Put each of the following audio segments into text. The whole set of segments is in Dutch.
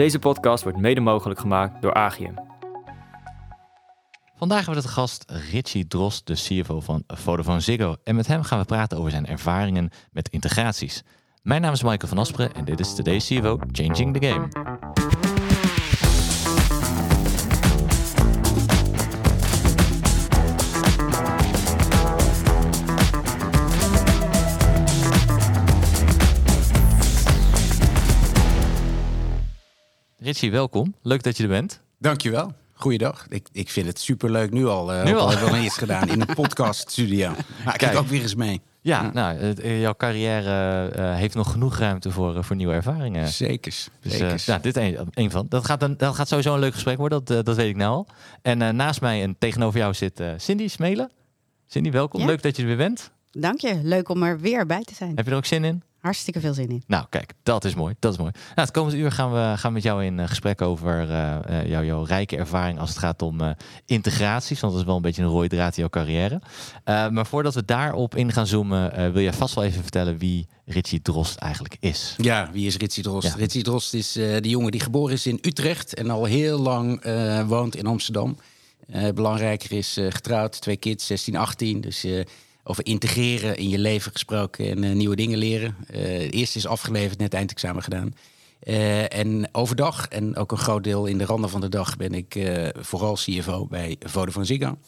Deze podcast wordt mede mogelijk gemaakt door Agium. Vandaag hebben we de gast Richie Drost, de CFO van Vodafone Ziggo. En met hem gaan we praten over zijn ervaringen met integraties. Mijn naam is Michael van Asperen en dit is Today's CFO Changing the Game. Richie, welkom. Leuk dat je er bent. Dankjewel. Goeiedag. Ik, ik vind het superleuk nu al. Uh, Nu al? al. hebben we nog iets gedaan in een podcaststudio. Maar ik Kijk. ook weer eens mee. Ja, nou, het- eh, jouw carrière eh, heeft nog genoeg ruimte voor, voor nieuwe ervaringen. Zekers. Dus, Zekers. nou, dit een, een van. Dat gaat, een, dat gaat sowieso een leuk gesprek worden, dat, dat weet ik nou al. En eh, naast mij en tegenover jou zit eh, Cindy Smelen. Cindy, welkom. Ja. Leuk dat je er weer bent. Dank je. Leuk om er weer bij te zijn. Heb je er ook zin in? Hartstikke veel zin in. Nou, kijk, dat is mooi. Dat is mooi. Nou, het komende uur gaan we gaan met jou in eh, gesprek over eh, eh, jouw, jouw rijke ervaring als het gaat om eh, integraties. Want dat is wel een beetje een rode draad in jouw carrière. Eh, maar voordat we daarop in gaan zoomen, eh, wil jij vast wel even vertellen wie Richie Drost eigenlijk is. Ja, wie is Ritsie Drost? Ja. Ritsie Drost is eh de jongen die geboren is in Utrecht en al heel lang eh, woont in Amsterdam. Eh, belangrijker is eh, getrouwd, twee kids, 16, 18. Dus eh, over integreren in je leven gesproken en eh, nieuwe dingen leren. Eh de eerste is afgeleverd, net eindexamen gedaan. Eh, en overdag, en ook een groot deel in de randen van de dag, ben ik vooral CFO bij Vodafone Ziggo.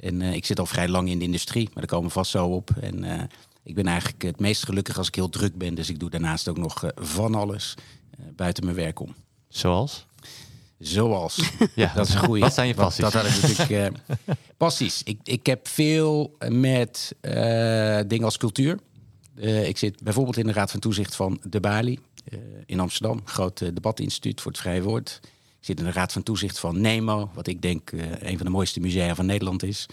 En ik zit al vrij lang in de industrie, maar daar komen we vast zo op. En ik ben eigenlijk het meest gelukkig als ik heel druk ben. Dus ik doe daarnaast ook nog van alles buiten mijn werk om. Zoals? Zoals. Ja, Dat is een goeie. Wat zijn je Want passies? Dat had ik natuurlijk. eh, passies. Ik, ik heb veel met eh, dingen als cultuur. Eh, ik zit bijvoorbeeld in de Raad van Toezicht van De Bali eh, in Amsterdam. Groot eh, debatinstituut voor het vrije woord. Ik zit in de Raad van Toezicht van Nemo, wat ik denk eh, een van de mooiste musea van Nederland is.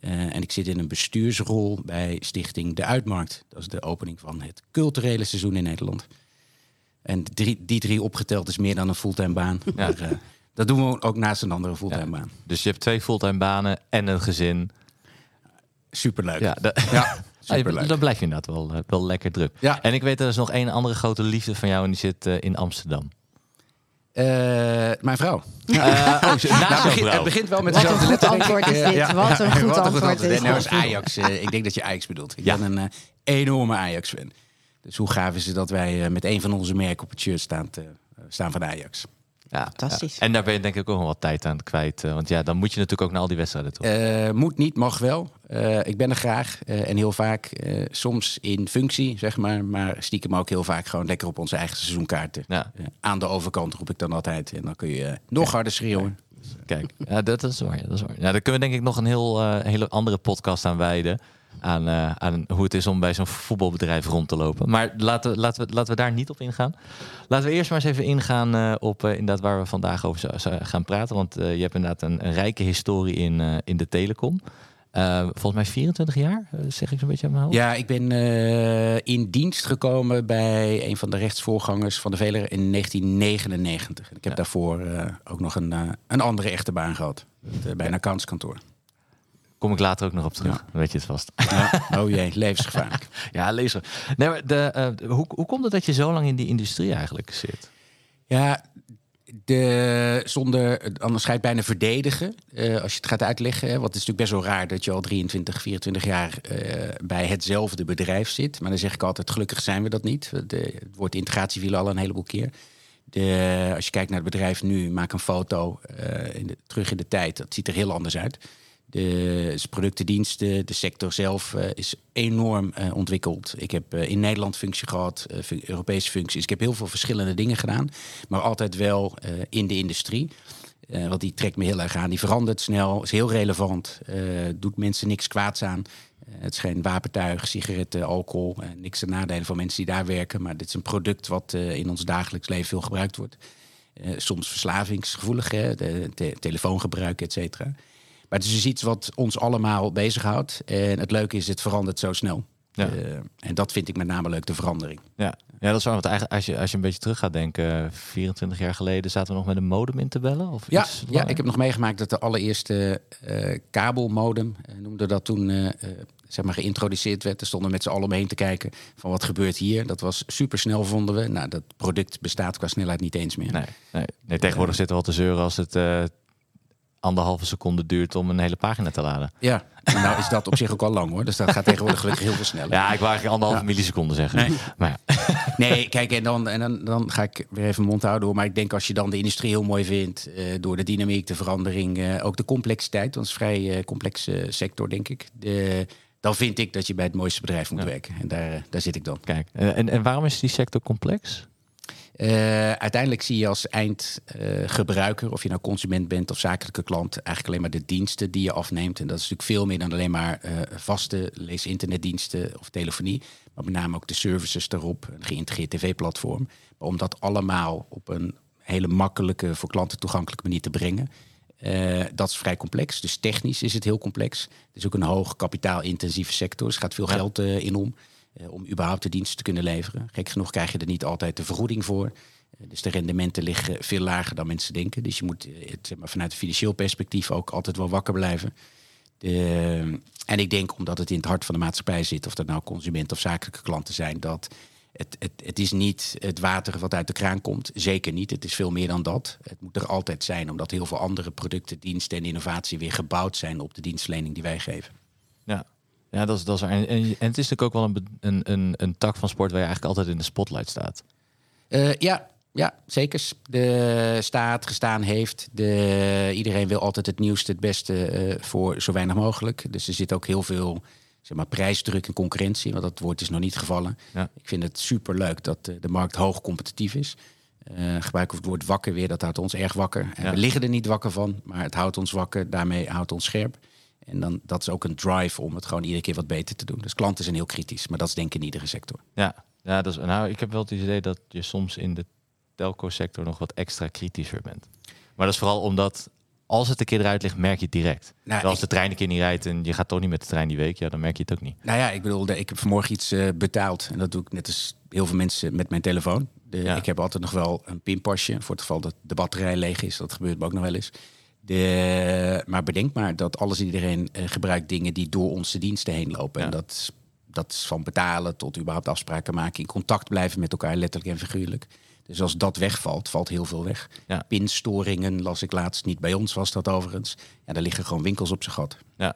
Eh, en ik zit in een bestuursrol bij Stichting De Uitmarkt. Dat is de opening van het culturele seizoen in Nederland. En drie, die drie opgeteld is meer dan een fulltime baan. Ja. Maar, eh, dat doen we ook naast een andere fulltime Ja. baan. Dus je hebt twee fulltime banen en een gezin. Superleuk. Ja, dat, Ja, superleuk. dan blijf je inderdaad wel, eh, wel lekker druk. Ja. En ik weet, er is nog één andere grote liefde van jou en die zit eh, in Amsterdam. Mijn vrouw. Eh, oh, Nou, het, begint, vrouw. het begint wel met Wat een goed antwoord is dit. Wat een goed wat antwoord is Nee, nou is dit. Ajax. ik denk dat je Ajax bedoelt. Ik ben een enorme Ajax-fan. Dus hoe gaaf is het dat wij eh, met een van onze merken op het shirt staan, te- eh, staan van Ajax. Ja, Fantastisch. ja. En daar ben je denk ik ook nog wat tijd aan kwijt. eh, want ja, dan moet je natuurlijk ook naar al die wedstrijden toe. Eh, moet niet, mag wel. Eh, ik ben er graag eh, en heel vaak. eh, soms in functie, zeg maar. Maar stiekem ook heel vaak gewoon lekker op onze eigen seizoenkaarten. Ja. Aan de overkant roep ik dan altijd. En dan kun je nog harder schreeuwen. Kijk, ja, dat is waar. Dat is waar. Ja, daar kunnen we denk ik nog een heel, eh, hele andere podcast aan wijden. Aan, eh, aan hoe het is om bij zo'n voetbalbedrijf rond te lopen. Maar laten, we- laten, we, laten we daar niet op ingaan. Laten we eerst maar eens even ingaan eh, op eh, inderdaad waar we vandaag over gaan praten. Want je hebt inderdaad een, een rijke historie in, in de telecom. Volgens mij 24 jaar, zeg ik zo'n beetje aan mijn hoofd. Ja, ik ben in dienst gekomen bij een van de rechtsvoorgangers van de Veler in 1999. En ik heb Ja. daarvoor ook nog een, een andere echte baan gehad. eh, bij een accountskantoor. Kom ik later ook nog op terug. Weet je het vast. Ja. Oh jee, levensgevaarlijk. ja, lezer. Nee, maar de, eh, hoe, hoe komt het dat je zo lang in die industrie eigenlijk zit? Ja, de, zonder het onderscheid bijna verdedigen, eh, als je het gaat uitleggen. hè, Want het is natuurlijk best wel raar dat je al 23, 24 jaar eh, bij hetzelfde bedrijf zit. Maar dan zeg ik altijd, gelukkig zijn we dat niet. De, het woord integratie viel al een heleboel keer. De, als je kijkt naar het bedrijf nu, maak een foto in de, terug in de tijd. Dat ziet er heel anders uit. De dus producten, diensten, de sector zelf eh, is enorm eh, ontwikkeld. Ik heb eh, in Nederland functie gehad, eh, Europese functies. Ik heb heel veel verschillende dingen gedaan, maar altijd wel in de industrie. Want die trekt me heel erg aan. Die verandert snel, is heel relevant, doet mensen niks kwaads aan. Het is geen wapentuig, sigaretten, alcohol. niks ten nadele van mensen die daar werken. Maar dit is een product wat in ons dagelijks leven veel gebruikt wordt. Soms verslavingsgevoelig, hè, de te- telefoongebruik, et cetera. Maar het is dus iets wat ons allemaal bezighoudt. En het leuke is, het verandert zo snel. Ja. Eh, en dat vind ik met name leuk, de verandering. Ja, ja dat is waar. Want eigenlijk, als je, als je een beetje terug gaat denken, 24 jaar geleden zaten we nog met een modem in te bellen? Of Ja, ja, ik heb nog meegemaakt dat de allereerste eh, kabelmodem, eh, noemde dat toen, zeg maar, geïntroduceerd werd. Er stonden met z'n allen omheen te kijken van wat gebeurt hier. Dat was super snel, vonden we. Nou, dat product bestaat qua snelheid niet eens meer. Nee, nee. nee tegenwoordig zitten we al te zeuren als het anderhalve seconde duurt om een hele pagina te laden. Ja, en nou is dat op zich ook al lang hoor. Dus dat gaat tegenwoordig gelukkig heel veel sneller. Ja, ik wou eigenlijk anderhalve Ja. milliseconde zeggen. Nee. Maar ja. Nee, kijk, en, dan, en dan, dan ga ik weer even mond houden hoor. Maar ik denk als je dan de industrie heel mooi vindt, eh, door de dynamiek, de verandering, eh, ook de complexiteit, want het is een vrij eh, complexe sector, denk ik. De, dan vind ik dat je bij het mooiste bedrijf moet Ja. werken. En daar, daar zit ik dan. Kijk, en, en waarom is die sector complex? Eh, uiteindelijk zie je als eindgebruiker, of je nou consument bent of zakelijke klant, eigenlijk alleen maar de diensten die je afneemt. En dat is natuurlijk veel meer dan alleen maar eh, vaste lees internetdiensten of telefonie. Maar met name ook de services daarop, een geïntegreerd tv-platform. Om dat allemaal op een hele makkelijke, voor klanten toegankelijke manier te brengen. eh, dat is vrij complex. Dus technisch is het heel complex. Het is ook een hoog kapitaalintensieve sector. Dus er gaat veel Ja. geld in om. Eh, om überhaupt de diensten te kunnen leveren. Gek genoeg krijg je er niet altijd de vergoeding voor. Eh, Dus de rendementen liggen veel lager dan mensen denken. Dus je moet eh, het, maar, vanuit een financieel perspectief ook altijd wel wakker blijven. En ik denk, omdat het in het hart van de maatschappij zit, of dat nou consument of zakelijke klanten zijn, dat het, het, het is niet het water wat uit de kraan komt. Zeker niet. Het is veel meer dan dat. Het moet er altijd zijn, omdat heel veel andere producten, diensten en innovatie weer gebouwd zijn op de dienstverlening die wij geven. Ja, ja dat, is, dat is. En, en, het is natuurlijk ook wel een, een, een, een tak van sport waar je eigenlijk altijd in de spotlight staat. Eh, ja, ja, zeker. De staat gestaan heeft. De, iedereen wil altijd het nieuwste, het beste eh, voor zo weinig mogelijk. Dus er zit ook heel veel zeg maar, prijsdruk en concurrentie. Want dat woord is nog niet gevallen. Ja. Ik vind het superleuk dat eh, de markt hoog competitief is. Gebruik het woord wakker weer, dat houdt ons erg wakker. En Ja. We liggen er niet wakker van, maar het houdt ons wakker. Daarmee houdt ons scherp. En dan, dat is ook een drive om het gewoon iedere keer wat beter te doen. Dus klanten zijn heel kritisch, maar dat is denk ik in iedere sector. Ja, ja dat is, nou, ik heb wel het idee dat je soms in de telco-sector nog wat extra kritischer bent. Maar dat is vooral omdat als het een keer eruit ligt, merk je het direct. Nou, als de trein een keer niet rijdt en je gaat toch niet met de trein die week, ja, dan merk je het ook niet. Nou ja, ik bedoel, ik heb vanmorgen iets eh, betaald. En dat doe ik net als heel veel mensen met mijn telefoon. De, Ja. Ik heb altijd nog wel een pinpasje voor het geval dat de batterij leeg is. Dat gebeurt me ook nog wel eens. De, maar bedenk maar dat alles en iedereen eh, gebruikt dingen die door onze diensten heen lopen. Ja. En dat, dat is van betalen tot überhaupt afspraken maken. In contact blijven met elkaar, letterlijk en figuurlijk. Dus als dat wegvalt, valt heel veel weg. Ja. Pinstoringen las ik laatst. Niet bij ons was dat overigens. Ja, daar liggen gewoon winkels op zijn gat. Ja,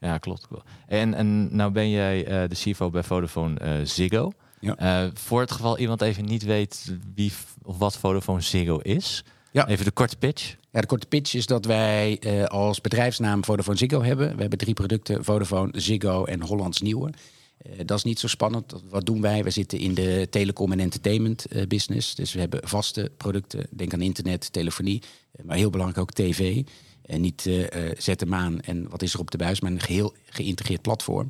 ja klopt. En, en nou ben jij eh, de CFO bij Vodafone eh, Ziggo. Ja. Voor het geval iemand even niet weet wie of wat Vodafone Ziggo is. Ja. Even de korte pitch. Ja, de korte pitch is dat wij eh, als bedrijfsnaam Vodafone Ziggo hebben. We hebben drie producten, Vodafone, Ziggo en Hollands Nieuwe. Eh, dat is niet zo spannend. Wat doen wij? We zitten in de telecom en entertainment eh, business. Dus we hebben vaste producten. Denk aan internet, telefonie, maar heel belangrijk ook tv. En niet zet hem aan en wat is er op de buis, maar een geheel geïntegreerd platform.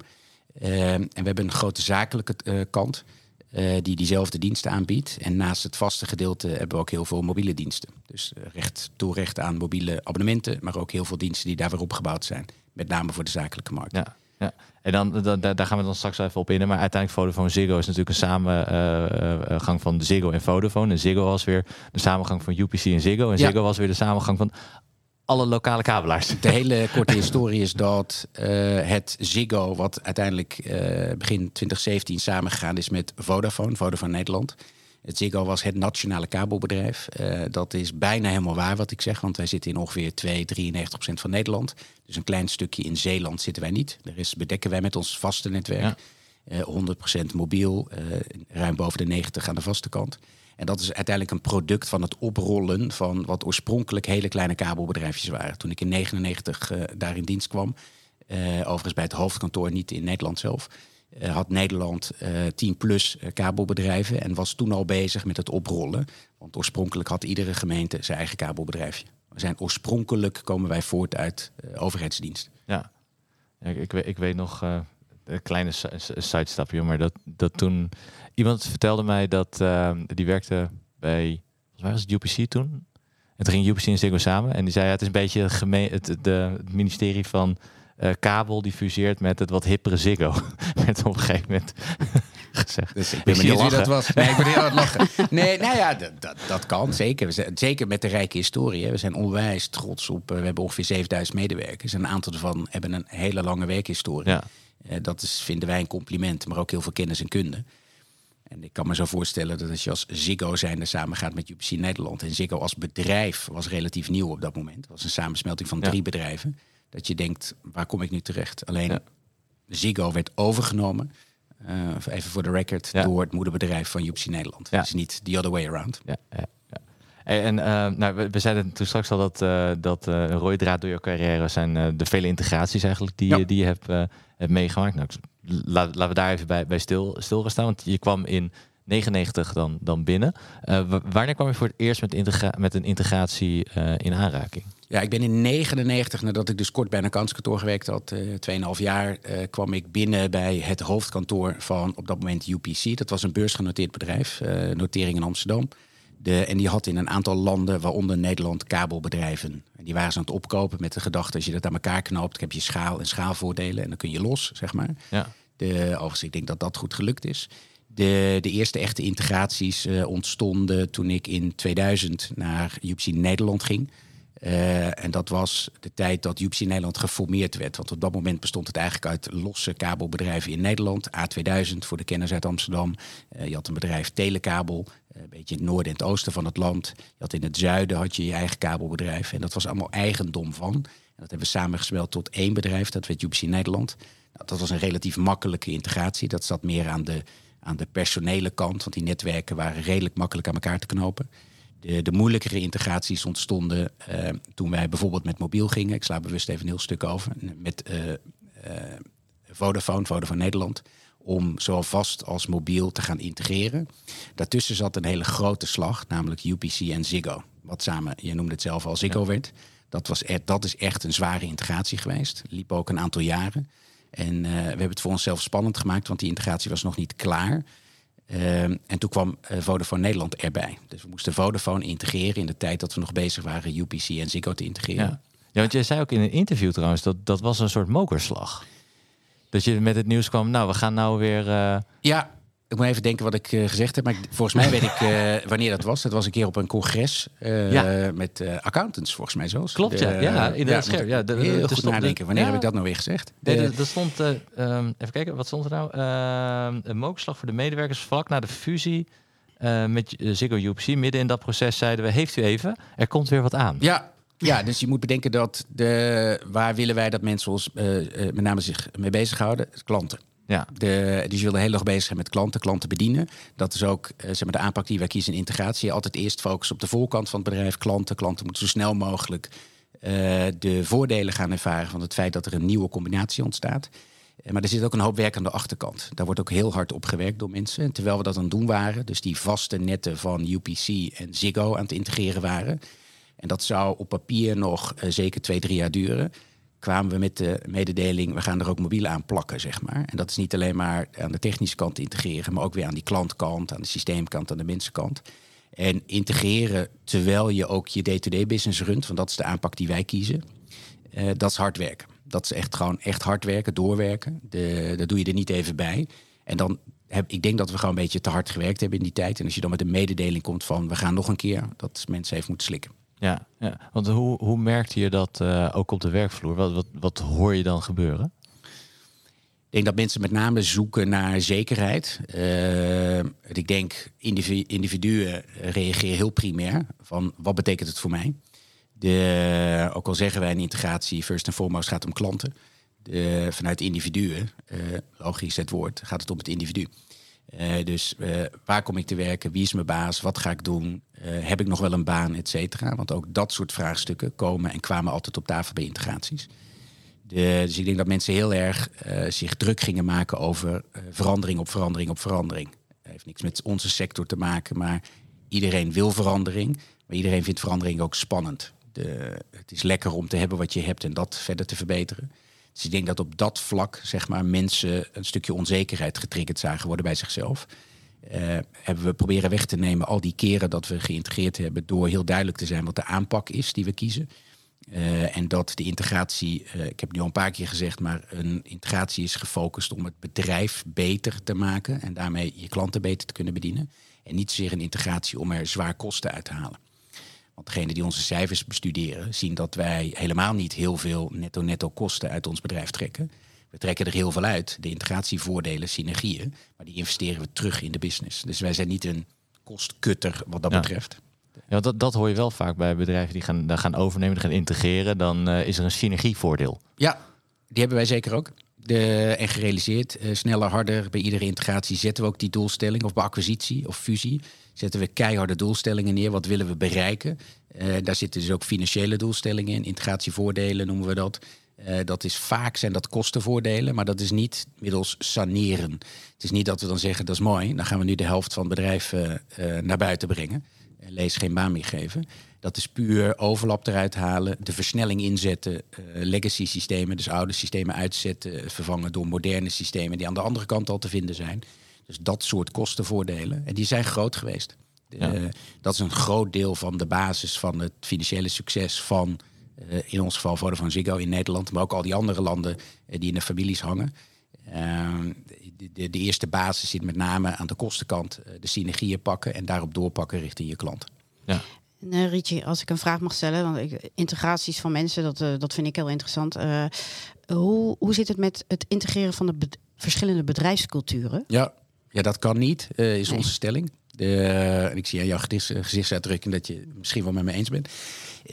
En we hebben een grote zakelijke kant eh, die diezelfde diensten aanbiedt. En naast het vaste gedeelte hebben we ook heel veel mobiele diensten. Dus eh, recht toerecht aan mobiele abonnementen, maar ook heel veel diensten die daar weer opgebouwd zijn. Met name voor de zakelijke markt. Ja, ja. En dan, da- da- daar gaan we dan straks even op in. Maar uiteindelijk Vodafone Ziggo is natuurlijk een samengang van Ziggo en Vodafone. En Ziggo was weer de samengang van UPC en Ziggo. En Ja. Ziggo was weer de samengang van alle lokale kabelaars. De hele korte historie is dat eh, het Ziggo, wat uiteindelijk eh, begin 2017 samengegaan is met Vodafone, Vodafone Nederland. Het Ziggo was het nationale kabelbedrijf. Eh, dat is bijna helemaal waar wat ik zeg, want wij zitten in ongeveer 2, 93 procent van Nederland. Dus een klein stukje in Zeeland zitten wij niet. De rest bedekken wij met ons vaste netwerk. Ja. Eh, 100% mobiel, ruim boven de 90 aan de vaste kant. En dat is uiteindelijk een product van het oprollen van wat oorspronkelijk hele kleine kabelbedrijfjes waren. Toen ik in 99 eh, daar in dienst kwam, eh, overigens bij het hoofdkantoor, niet in Nederland zelf, eh, had Nederland eh 10 plus kabelbedrijven en was toen al bezig met het oprollen. Want oorspronkelijk had iedere gemeente zijn eigen kabelbedrijfje. We zijn oorspronkelijk komen wij voort uit overheidsdiensten. Ja, ik, ik, weet, nog een kleine si- si- sidestapje, maar dat, dat toen iemand vertelde mij dat eh, die werkte bij, volgens mij was het UPC toen. En toen ging UPC en Ziggo samen en die zei ja, het is een beetje het, geme- het, de, het ministerie van eh, kabel die fuseert met het wat hippere Ziggo. werd op een gegeven moment gezegd. Dus ik ben benieuwd wie dat was. Nee, ik ben heel aan het lachen. Nee, nou ja, dat, dat, dat kan zeker. We zijn, zeker met de rijke historie. Hè. We zijn onwijs trots op. eh, we hebben ongeveer 7000 medewerkers. En een aantal daarvan hebben een hele lange werkhistorie. Ja. Eh, dat is, vinden wij een compliment, maar ook heel veel kennis en kunde. En ik kan me zo voorstellen dat als je als Ziggo zijnde samen gaat met UPC Nederland... en Ziggo als bedrijf was relatief nieuw op dat moment. Het was een samensmelting van Ja. drie bedrijven. Dat je denkt, waar kom ik nu terecht? Alleen Ja. Ziggo werd overgenomen, eh, even voor de record... Ja. door het moederbedrijf van UPC Nederland. Ja. Dus niet the other way around. Ja. En, eh, nou, we, we zeiden toen straks al dat, eh, dat een rode draad door je carrière zijn de vele integraties eigenlijk die, die je hebt, hebt meegemaakt. Nou, ik- laten we daar even bij, bij stil, stil gaan staan, want je kwam in 99 dan, dan binnen. Eh, wa- wanneer kwam je voor het eerst met, met een integratie eh, in aanraking? Ja, ik ben in 99, nadat ik dus kort bij een accountskantoor gewerkt had, eh 2,5 jaar, kwam ik binnen bij het hoofdkantoor van op dat moment UPC. Dat was een beursgenoteerd bedrijf, notering in Amsterdam. De, en die had in een aantal landen, waaronder Nederland, kabelbedrijven. En die waren ze aan het opkopen met de gedachte, als je dat aan elkaar knoopt, heb je schaal en schaalvoordelen en dan kun je los, zeg maar. Ja. De, overigens, ik denk dat dat goed gelukt is. De, de eerste echte integraties eh, ontstonden toen ik in 2000 naar UPC Nederland ging. Eh, en dat was de tijd dat UPC Nederland geformeerd werd. Want op dat moment bestond het eigenlijk uit losse kabelbedrijven in Nederland. A2000 voor de kenners uit Amsterdam. Eh, je had een bedrijf Telekabel, eh, een beetje in het noorden en het oosten van het land. Je had in het zuiden had je je eigen kabelbedrijf. En dat was allemaal eigendom van. En dat hebben we samengesmeld tot één bedrijf, dat werd UPC Nederland. Nou, dat was een relatief makkelijke integratie. Dat zat meer aan de, aan de personele kant, want die netwerken waren redelijk makkelijk aan elkaar te knopen. De, de moeilijkere integraties ontstonden eh, toen wij bijvoorbeeld met mobiel gingen. Ik sla bewust even een heel stuk over. Met eh, eh, Vodafone, Vodafone Nederland. Om zowel vast als mobiel te gaan integreren. Daartussen zat een hele grote slag, namelijk UPC en Ziggo. Wat samen, je noemde het zelf al, Ziggo werd. Dat, was dat is echt een zware integratie geweest. Liep ook een aantal jaren. En we hebben het voor onszelf spannend gemaakt, want die integratie was nog niet klaar. Ehm, en toen kwam eh, Vodafone Nederland erbij. Dus we moesten Vodafone integreren in de tijd dat we nog bezig waren UPC en Ziggo te integreren. Ja. ja, want jij zei ook in een interview trouwens dat dat was een soort mokerslag. Dat je met het nieuws kwam, nou, we gaan nou weer... eh, Ja, ik moet even denken wat ik eh, gezegd heb. Maar ik- volgens mij weet ik eh, wanneer dat was. Dat was een keer op een congres eh, Ja. met accountants, volgens mij zelfs. Klopt, ja. De- Ja, inderdaad, Ja, de- de- heel goed nadenken. Wanneer ja. heb ik dat nou weer gezegd? Nee, De- er, er stond, eh, ehm, even kijken, wat stond er nou? Ehm, een mokerslag voor de medewerkers vlak na de fusie met Ziggo UPC. Midden in dat proces zeiden we, heeft u even, er komt weer wat aan. Ja, ja, dus je moet bedenken dat de, waar willen wij dat mensen ons met name zich mee bezighouden? Klanten. Ja, De, dus je wil de hele dag bezig zijn met klanten, klanten bedienen. Dat is ook eh, zeg maar, de aanpak die wij kiezen in integratie. Altijd eerst focussen op de voorkant van het bedrijf, klanten. Klanten moeten zo snel mogelijk eh, de voordelen gaan ervaren van het feit dat er een nieuwe combinatie ontstaat. Eh, Maar er zit ook een hoop werk aan de achterkant. Daar wordt ook heel hard op gewerkt door mensen. En terwijl we dat aan het doen waren, dus die vaste netten van UPC en Ziggo aan het integreren waren. En dat zou op papier nog zeker twee, drie jaar duren. Kwamen we met de mededeling, we gaan er ook mobiel aan plakken, zeg maar. En dat is niet alleen maar aan de technische kant integreren, maar ook weer aan die klantkant, aan de systeemkant, aan de mensenkant. En integreren terwijl je ook je day-to-day business runt, want dat is de aanpak die wij kiezen. Eh, dat is hard werken. Dat is echt gewoon echt hard werken, doorwerken. Dat doe je er niet even bij. En dan heb ik denk dat we gewoon een beetje te hard gewerkt hebben in die tijd. En als je dan met een mededeling komt van we gaan nog een keer, dat mensen even moeten slikken. Ja, ja. want hoe, hoe merkte je dat eh, ook op de werkvloer? Wat, wat, wat hoor je dan gebeuren? Ik denk dat mensen met name zoeken naar zekerheid. Eh, ik denk individu individuen reageren heel primair van wat betekent het voor mij? De, ook al zeggen wij in integratie first en foremost gaat om klanten. De, vanuit individuen, eh, logisch het woord, gaat het om het individu. Dus waar kom ik te werken? Wie is mijn baas? Wat ga ik doen? Eh, heb ik nog wel een baan, et cetera? Want ook dat soort vraagstukken komen en kwamen altijd op tafel bij integraties. De, dus ik denk dat mensen heel erg eh, zich druk gingen maken over eh, verandering op verandering op verandering. Het heeft niks met onze sector te maken, maar iedereen wil verandering. Maar iedereen vindt verandering ook spannend. De, het is lekker om te hebben wat je hebt en dat verder te verbeteren. Dus ik denk dat op dat vlak zeg maar, mensen een stukje onzekerheid getriggerd zagen worden bij zichzelf. Eh, hebben we proberen weg te nemen al die keren dat we geïntegreerd hebben door heel duidelijk te zijn wat de aanpak is die we kiezen. Eh, en dat de integratie, eh, ik heb nu al een paar keer gezegd, maar een integratie is gefocust om het bedrijf beter te maken en daarmee je klanten beter te kunnen bedienen. En niet zozeer een integratie om er zwaar kosten uit te halen. Want degenen die onze cijfers bestuderen, zien dat wij helemaal niet heel veel netto-netto kosten uit ons bedrijf trekken. We trekken er heel veel uit, de integratievoordelen, synergieën. Maar die investeren we terug in de business. Dus wij zijn niet een kostkutter wat dat Ja. betreft. Ja, dat, dat hoor je wel vaak bij bedrijven die gaan, dan gaan overnemen, die gaan integreren. Dan eh, is er een synergievoordeel. Ja, die hebben wij zeker ook. De, en gerealiseerd. Eh, sneller, harder. Bij iedere integratie zetten we ook die doelstelling. Of bij acquisitie of fusie zetten we keiharde doelstellingen neer. Wat willen we bereiken? Eh, daar zitten dus ook financiële doelstellingen in. Integratievoordelen noemen we dat. Eh, dat is vaak zijn dat kostenvoordelen, maar dat is niet middels saneren. Het is niet dat we dan zeggen dat is mooi, dan gaan we nu de helft van het bedrijf eh, eh, naar buiten brengen. Eh, lees geen baan meer geven. Dat is puur overlap eruit halen, de versnelling inzetten, legacy systemen, dus oude systemen uitzetten, vervangen door moderne systemen die aan de andere kant al te vinden zijn. Dus dat soort kostenvoordelen. En die zijn groot geweest. Ja. Dat is een groot deel van de basis van het financiële succes van, in ons geval Vodafone Ziggo in Nederland, maar ook al die andere landen eh, die in de families hangen. Ehm, de, de, de eerste basis zit met name aan de kostenkant, eh, de synergieën pakken en daarop doorpakken richting je klant. Ja. En, eh, Rietje, als ik een vraag mag stellen, want ik, integraties van mensen, dat, eh, dat vind ik heel interessant. Eh, hoe, hoe zit het met het integreren van de verschillende bedrijfsculturen? Ja, ja dat kan niet, eh, is Nee. onze stelling. Eh, ik zie aan jouw gezichts- gezichtsuitdrukking dat je misschien wel met me eens bent.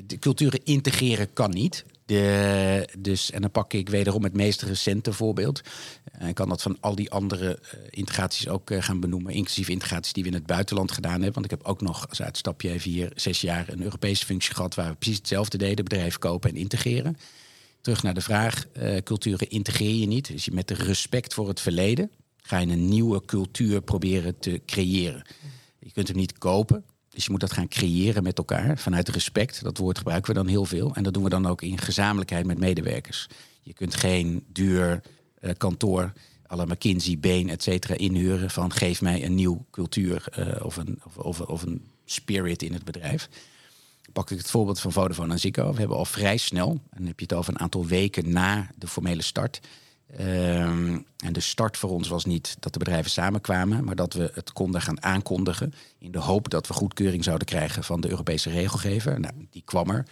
De culturen integreren kan niet. De, dus, en dan pak ik wederom het meest recente voorbeeld. Eh, Ik kan dat van al die andere eh, integraties ook gaan benoemen. Inclusief integraties die we in het buitenland gedaan hebben. Want ik heb ook nog als uitstapje even hier zes jaar een Europese functie gehad... waar we precies hetzelfde deden, bedrijven kopen en integreren. Terug naar de vraag, culturen integreer je niet. Dus je met respect voor het verleden ga je een nieuwe cultuur proberen te creëren. Je kunt hem niet kopen, dus je moet dat gaan creëren met elkaar vanuit respect. Dat woord gebruiken we dan heel veel. En dat doen we dan ook in gezamenlijkheid met medewerkers. Je kunt geen duur eh, kantoor la McKinsey, Bain, et cetera, inhuren van geef mij een nieuw cultuur eh, of, een, of, of, of een spirit in het bedrijf pak ik het voorbeeld van Vodafone en Ziggo. We hebben al vrij snel, en dan heb je het over een aantal weken na de formele start. Ehm, en de start voor ons was niet dat de bedrijven samenkwamen, maar dat we het konden gaan aankondigen. In de hoop dat we goedkeuring zouden krijgen van de Europese regelgever. Nou, die kwam er.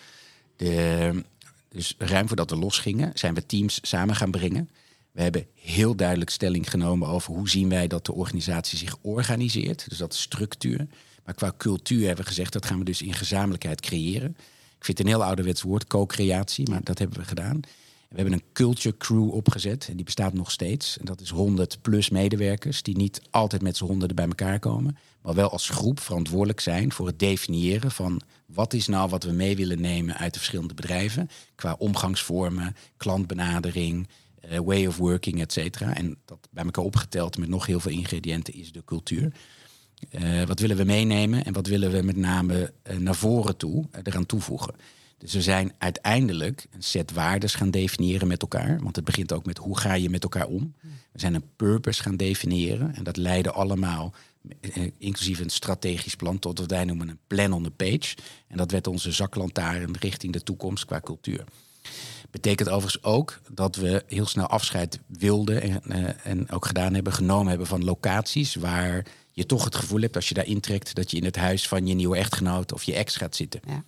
De, dus ruim voordat we losgingen, zijn we teams samen gaan brengen. We hebben heel duidelijk stelling genomen over hoe zien wij dat de organisatie zich organiseert. Dus dat is structuur. Maar qua cultuur hebben we gezegd, dat gaan we dus in gezamenlijkheid creëren. Ik vind het een heel ouderwets woord, co-creatie, maar dat hebben we gedaan. We hebben een culture crew opgezet en die bestaat nog steeds. En dat is 100 plus medewerkers die niet altijd met z'n honderden bij elkaar komen. Maar wel als groep verantwoordelijk zijn voor het definiëren van wat is nou wat we mee willen nemen uit de verschillende bedrijven. Qua omgangsvormen, klantbenadering, eh, way of working, et cetera. En dat bij elkaar opgeteld met nog heel veel ingrediënten is de cultuur. Eh, wat willen we meenemen en wat willen we met name eh, naar voren toe eh, eraan toevoegen? Dus we zijn uiteindelijk een set waardes gaan definiëren met elkaar. Want het begint ook met hoe ga je met elkaar om. We zijn een purpose gaan definiëren. En dat leidde allemaal, eh, inclusief een strategisch plan, tot wat wij noemen een plan on the page. En dat werd onze zaklantaarn richting de toekomst qua cultuur. Betekent overigens ook dat we heel snel afscheid wilden en, eh, en ook gedaan hebben, genomen hebben van locaties waar je toch het gevoel hebt als je daar intrekt dat je in het huis van je nieuwe echtgenoot of je ex gaat zitten. Ja.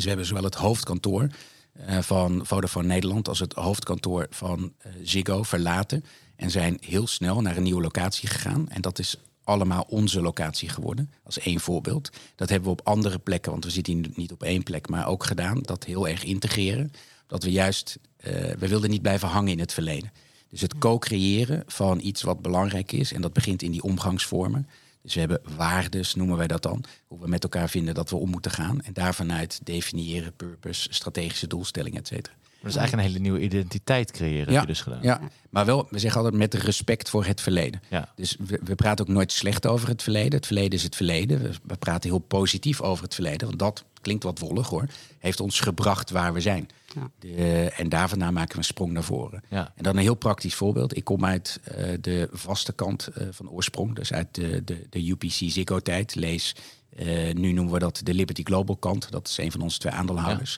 Dus we hebben zowel het hoofdkantoor eh, van Vodafone Nederland als het hoofdkantoor van eh, Ziggo verlaten en zijn heel snel naar een nieuwe locatie gegaan. En dat is allemaal onze locatie geworden, als één voorbeeld. Dat hebben we op andere plekken, want we zitten niet op één plek, maar ook gedaan. Dat heel erg integreren. Dat we juist, eh, we wilden niet blijven hangen in het verleden. Dus het co-creëren van iets wat belangrijk is, en dat begint in die omgangsvormen. Dus we hebben waardes, noemen wij dat dan. Hoe we met elkaar vinden dat we om moeten gaan. En daarvanuit definiëren, purpose, strategische doelstellingen, et cetera. Dat is eigenlijk een hele nieuwe identiteit creëren, heb je dus gedaan. Ja, maar wel, we zeggen altijd met respect voor het verleden. Ja. Dus we, we praten ook nooit slecht over het verleden. Het verleden is het verleden. We, we praten heel positief over het verleden. Want dat klinkt wat wollig hoor. Heeft ons gebracht waar we zijn. Ja. De, en daarvandaan maken we een sprong naar voren. Ja. En dan een heel praktisch voorbeeld. Ik kom uit eh, de vaste kant eh, van oorsprong. Dus uit de, de, de UPC Ziggo-tijd. Lees, eh, nu noemen we dat de Liberty Global kant. Dat is een van onze twee aandeelhouders.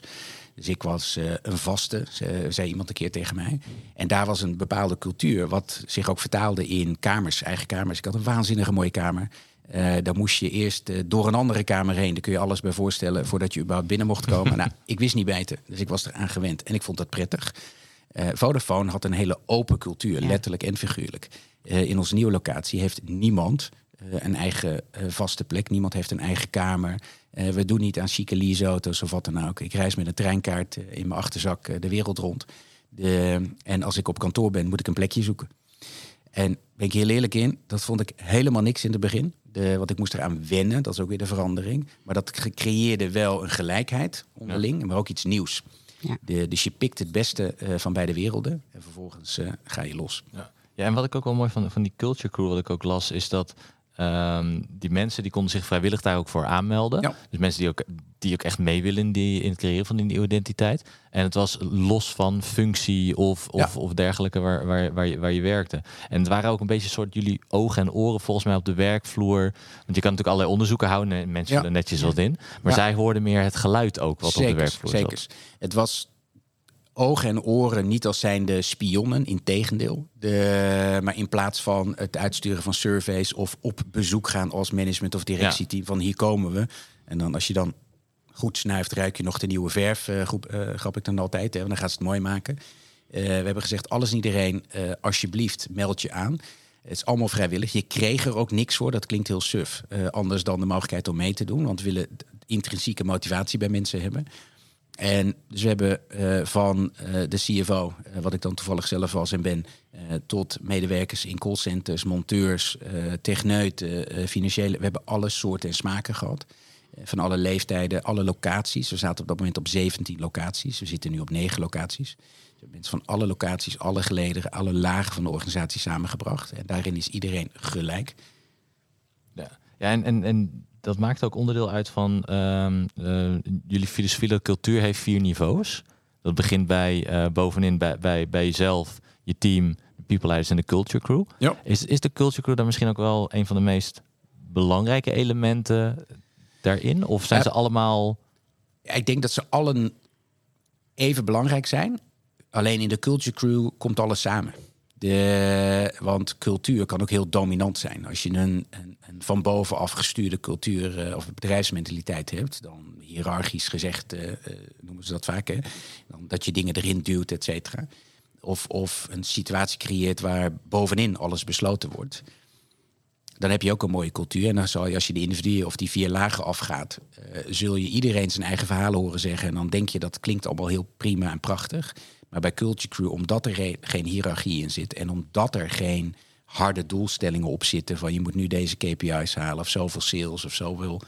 Dus ik was eh, een vaste, ze- zei iemand een keer tegen mij. En daar was een bepaalde cultuur, wat zich ook vertaalde in kamers, eigen kamers. Ik had een waanzinnige mooie kamer. Eh daar moest je eerst eh, door een andere kamer heen. Daar kun je alles bij voorstellen voordat je überhaupt binnen mocht komen. nou, ik wist niet beter, dus ik was eraan gewend en ik vond dat prettig. Eh, Vodafone had een hele open cultuur, Ja. letterlijk en figuurlijk. Eh, in onze nieuwe locatie heeft niemand eh, een eigen vaste plek. Niemand heeft een eigen kamer. Eh, we doen niet aan chique leaseauto's of wat dan ook. Ik reis met een treinkaart in mijn achterzak de wereld rond. De, en als ik op kantoor ben, moet ik een plekje zoeken. En ben ik heel eerlijk in, dat vond ik helemaal niks in het begin. De, want ik moest eraan wennen, dat is ook weer de verandering. Maar dat creëerde wel een gelijkheid onderling, maar ook iets nieuws. Ja. De, dus je pikt het beste eh, van beide werelden en vervolgens eh, ga je los. Ja. ja, en wat ik ook wel mooi van, van die culture crew, wat ik ook las, is dat ehm, die mensen die konden zich vrijwillig daar ook voor aanmelden. Ja. Dus mensen die ook, die ook echt mee willen in, die, in het creëren van die nieuwe identiteit. En het was los van functie of, of, Ja. of dergelijke waar, waar, waar, je, waar je werkte. En het waren ook een beetje soort jullie ogen en oren volgens mij op de werkvloer. Want je kan natuurlijk allerlei onderzoeken houden en mensen Ja. netjes wat in. Maar zij hoorden meer het geluid ook wat op de werkvloer zat. Zekers. Het was ogen en oren niet als zijnde spionnen, in tegendeel. De, maar in plaats van het uitsturen van surveys of op bezoek gaan als management of directieteam van hier komen we. En dan als je dan goed snuift, ruik je nog de nieuwe verf, eh, groep, eh, grap ik dan altijd. Hè, want dan gaat ze het mooi maken. Eh, we hebben gezegd, alles en iedereen, alsjeblieft, meld je aan. Het is allemaal vrijwillig. Je kreeg er ook niks voor. Dat klinkt heel suf. Anders dan de mogelijkheid om mee te doen. Want we willen intrinsieke motivatie bij mensen hebben. En dus we hebben eh, van eh, de CFO, eh, wat ik dan toevallig zelf was en ben, tot medewerkers in callcenters, monteurs, techneuten, financiële. We hebben alle soorten en smaken gehad. Eh, van alle leeftijden, alle locaties. We zaten op dat moment op 17 locaties. We zitten nu op 9 locaties. Dus mensen van alle locaties, alle gelederen, alle lagen van de organisatie samengebracht. En daarin is iedereen gelijk. Ja, ja en, en dat maakt ook onderdeel uit van ehm, eh, jullie filosofie. cultuur heeft vier niveaus. Dat begint bij eh, bovenin bij, bij, bij jezelf, je team, de people leiders en de culture crew. Ja. Is, is de culture crew dan misschien ook wel een van de meest belangrijke elementen daarin? Of zijn Ja. ze allemaal... Ik denk dat ze allen even belangrijk zijn. Alleen in de culture crew komt alles samen. Want cultuur kan ook heel dominant zijn. Als je een, een, van bovenaf gestuurde cultuur eh, of bedrijfsmentaliteit hebt, dan hiërarchisch gezegd, eh, eh, noemen ze dat vaak, hè? Dan dat je dingen erin duwt, et cetera. Of, of een situatie creëert waar bovenin alles besloten wordt dan heb je ook een mooie cultuur. En dan zal je, als je de individuen of die vier lagen afgaat, zul je iedereen zijn eigen verhalen horen zeggen. En dan denk je dat klinkt allemaal heel prima en prachtig. Maar bij Culture Crew, omdat er geen hiërarchie in zit en omdat er geen harde doelstellingen op zitten van je moet nu deze KPI's halen of zoveel sales of zoveel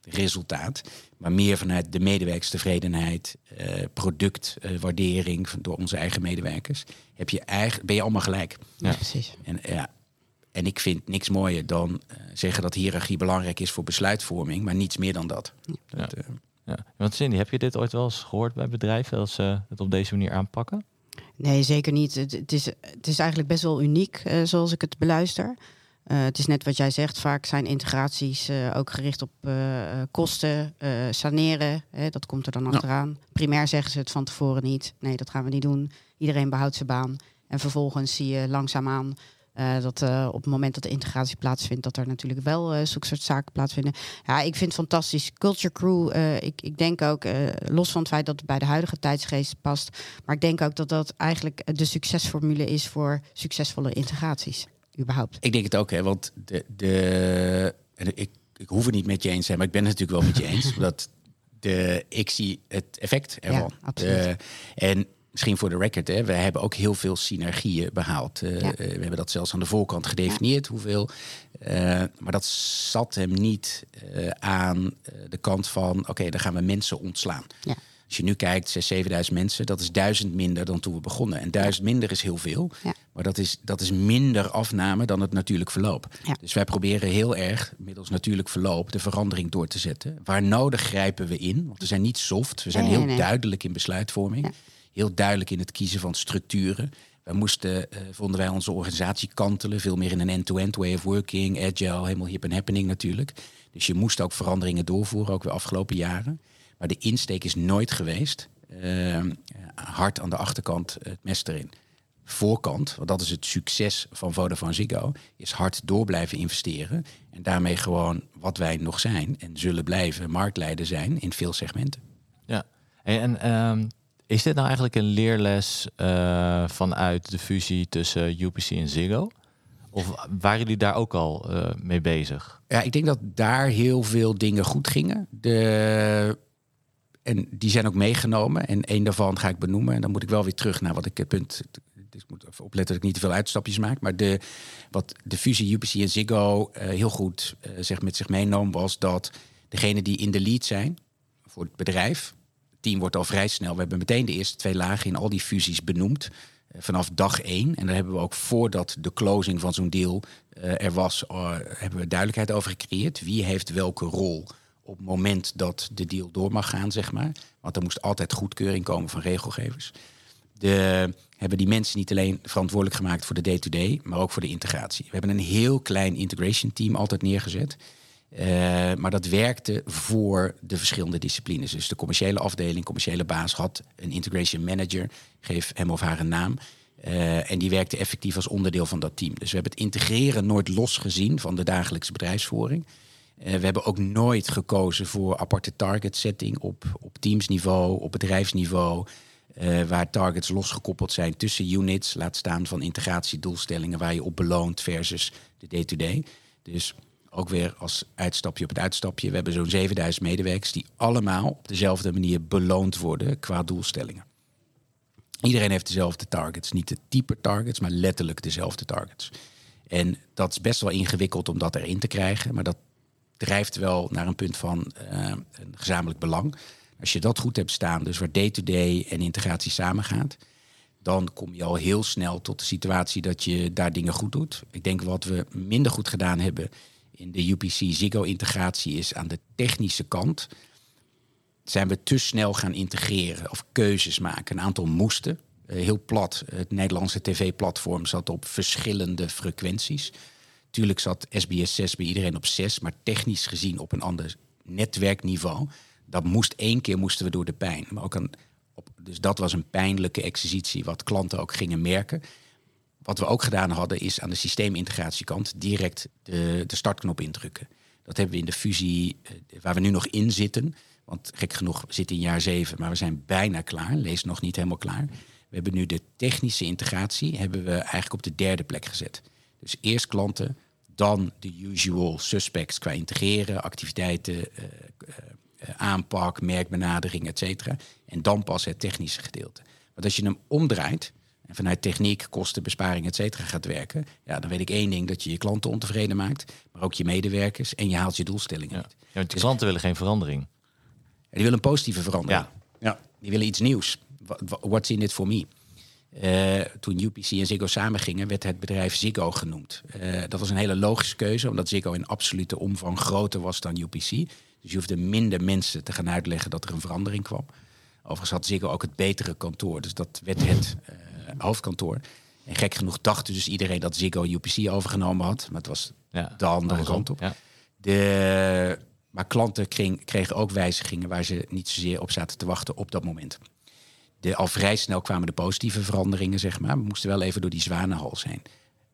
resultaat, maar meer vanuit de medewerkerstevredenheid, eh productwaardering door onze eigen medewerkers, heb je eigen, ben je allemaal gelijk. Ja, precies. En, ja, en ik vind niks mooier dan eh, zeggen dat hiërarchie belangrijk is voor besluitvorming, maar niets meer dan dat. Dat, eh, Ja. Want Cindy, heb je dit ooit wel eens gehoord bij bedrijven dat ze het op deze manier aanpakken? Nee, zeker niet. Het, het, is, het is eigenlijk best wel uniek eh, zoals ik het beluister. Eh, het is net wat jij zegt, vaak zijn integraties eh, ook gericht op eh, eh, kosten, eh, saneren. Hè, dat komt er dan achteraan. Primair zeggen ze het van tevoren niet. Nee, dat gaan we niet doen. Iedereen behoudt zijn baan. En vervolgens zie je langzaamaan eh, dat eh, op het moment dat de integratie plaatsvindt, dat er natuurlijk wel eh zulke soort zaken plaatsvinden. Ja, ik vind het fantastisch. Culture Crew, eh, ik, ik denk ook, eh, los van het feit dat het bij de huidige tijdsgeest past, maar ik denk ook dat dat eigenlijk de succesformule is voor succesvolle integraties. Überhaupt. ik denk het ook, hè, want de, de, en ik, ik hoef het niet met je eens te zijn, maar ik ben het natuurlijk wel met je eens. omdat de, ik zie het effect ervan. absoluut. De- en misschien voor de record, hè, we hebben ook heel veel synergieën behaald. Eh, Ja. eh, we hebben dat zelfs aan de voorkant gedefinieerd, hoeveel. Eh, maar dat zat hem niet aan de kant van, oké, dan gaan we mensen ontslaan. Ja. Als je nu kijkt, 6.000, 7.000 mensen, dat is duizend minder dan toen we begonnen. En duizend minder is heel veel. Maar dat is, dat is minder afname dan het natuurlijk verloop. Dus wij proberen heel erg middels natuurlijk verloop de verandering door te zetten. Waar nodig grijpen we in. Want we zijn niet soft. We zijn Nee, heel nee. duidelijk in besluitvorming. Heel duidelijk in het kiezen van structuren. Wij moesten, eh, vonden wij onze organisatie kantelen. Veel meer in een end-to-end way of working. Agile, helemaal hip en happening natuurlijk. Dus je moest ook veranderingen doorvoeren, ook de afgelopen jaren. Maar de insteek is nooit geweest. eh, hard aan de achterkant het mes erin. Voorkant, want dat is het succes van Vodafone Ziggo, is hard door blijven investeren. En daarmee gewoon wat wij nog zijn en zullen blijven marktleider zijn in veel segmenten. Ja. En, en ehm, Is dit nou eigenlijk een leerles uh, vanuit de fusie tussen UPC en Ziggo? Of waren jullie daar ook al uh, mee bezig? Ja, ik denk dat daar heel veel dingen goed gingen. De, en die zijn ook meegenomen. En één daarvan ga ik benoemen. En dan moet ik wel weer terug naar wat ik het punt. Dus ik moet even opletten dat ik niet te veel uitstapjes maak. Maar de, wat de fusie UPC en Ziggo heel goed zeg, met zich meenam, was dat degene die in de lead zijn voor het bedrijf. Team wordt al vrij snel. We hebben meteen de eerste twee lagen in al die fusies benoemd. Uh, vanaf dag één. En daar hebben we ook voordat de closing van zo'n deal er was, hebben we duidelijkheid over gecreëerd. Wie heeft welke rol op het moment dat de deal door mag gaan, zeg maar. Want er moest altijd goedkeuring komen van regelgevers. De, hebben die mensen niet alleen verantwoordelijk gemaakt voor de day-to-day, maar ook voor de integratie. We hebben een heel klein integration team altijd neergezet. Uh, maar dat werkte voor de verschillende disciplines. Dus de commerciële afdeling, commerciële baas had een integration manager, geef hem of haar een naam. Uh, en die werkte effectief als onderdeel van dat team. Dus we hebben het integreren nooit los gezien van de dagelijkse bedrijfsvoering. Uh, we hebben ook nooit gekozen voor aparte target setting op, op teamsniveau, op bedrijfsniveau. Waar targets losgekoppeld zijn tussen units, laat staan van integratiedoelstellingen waar je op beloont versus de day-to-day. Dus ook weer als uitstapje op het uitstapje. We hebben zo'n 7000 medewerkers die allemaal op dezelfde manier beloond worden qua doelstellingen. Iedereen heeft dezelfde targets. Niet de type targets, maar letterlijk dezelfde targets. En dat is best wel ingewikkeld om dat erin te krijgen. Maar dat drijft wel naar een punt van uh, een gezamenlijk belang. Als je dat goed hebt staan, dus waar day-to-day en integratie samengaat, dan kom je al heel snel tot de situatie dat je daar dingen goed doet. Ik denk wat we minder goed gedaan hebben in de UPC Ziggo-integratie is aan de technische kant. Zijn we te snel gaan integreren of keuzes maken? Een aantal moesten. Uh, heel plat, het Nederlandse tv-platform zat op verschillende frequenties. Tuurlijk zat SBS 6 bij iedereen op 6, maar technisch gezien op een ander netwerkniveau dat moest één keer moesten we door de pijn. Maar ook een, dus dat was een pijnlijke exercitie, wat klanten ook gingen merken. Wat we ook gedaan hadden, is aan de systeemintegratiekant direct de, de startknop indrukken. Dat hebben we in de fusie, eh, waar we nu nog in zitten. Want gek genoeg zit in jaar zeven, maar we zijn bijna klaar. Lees nog niet helemaal klaar. We hebben nu de technische integratie, hebben we eigenlijk op de derde plek gezet. Dus eerst klanten, dan de usual suspects qua integreren, activiteiten, uh, uh, aanpak, merkbenadering, et cetera. En dan pas het technische gedeelte. Want als je hem omdraait en vanuit techniek, kostenbesparing, et cetera gaat werken, ja, dan weet ik één ding, dat je je klanten ontevreden maakt, maar ook je medewerkers en je haalt je doelstellingen ja. Ja, want de dus, klanten willen geen verandering. Die willen een positieve verandering. Ja. ja. Die willen iets nieuws. What's in it for me? Uh, toen UPC en Ziggo samengingen, werd het bedrijf Ziggo genoemd. Uh, dat was een hele logische keuze, omdat Ziggo in absolute omvang groter was dan UPC. Dus je hoefde minder mensen te gaan uitleggen dat er een verandering kwam. Overigens had Ziggo ook het betere kantoor, dus dat werd het uh, hoofdkantoor. En gek genoeg dacht dus iedereen dat Ziggo UPC overgenomen had, maar het was ja, de andere kant op. Ja. De, maar klanten kregen, kregen ook wijzigingen waar ze niet zozeer op zaten te wachten op dat moment. De, al vrij snel kwamen de positieve veranderingen, zeg maar. We moesten wel even door die zwanenhals heen.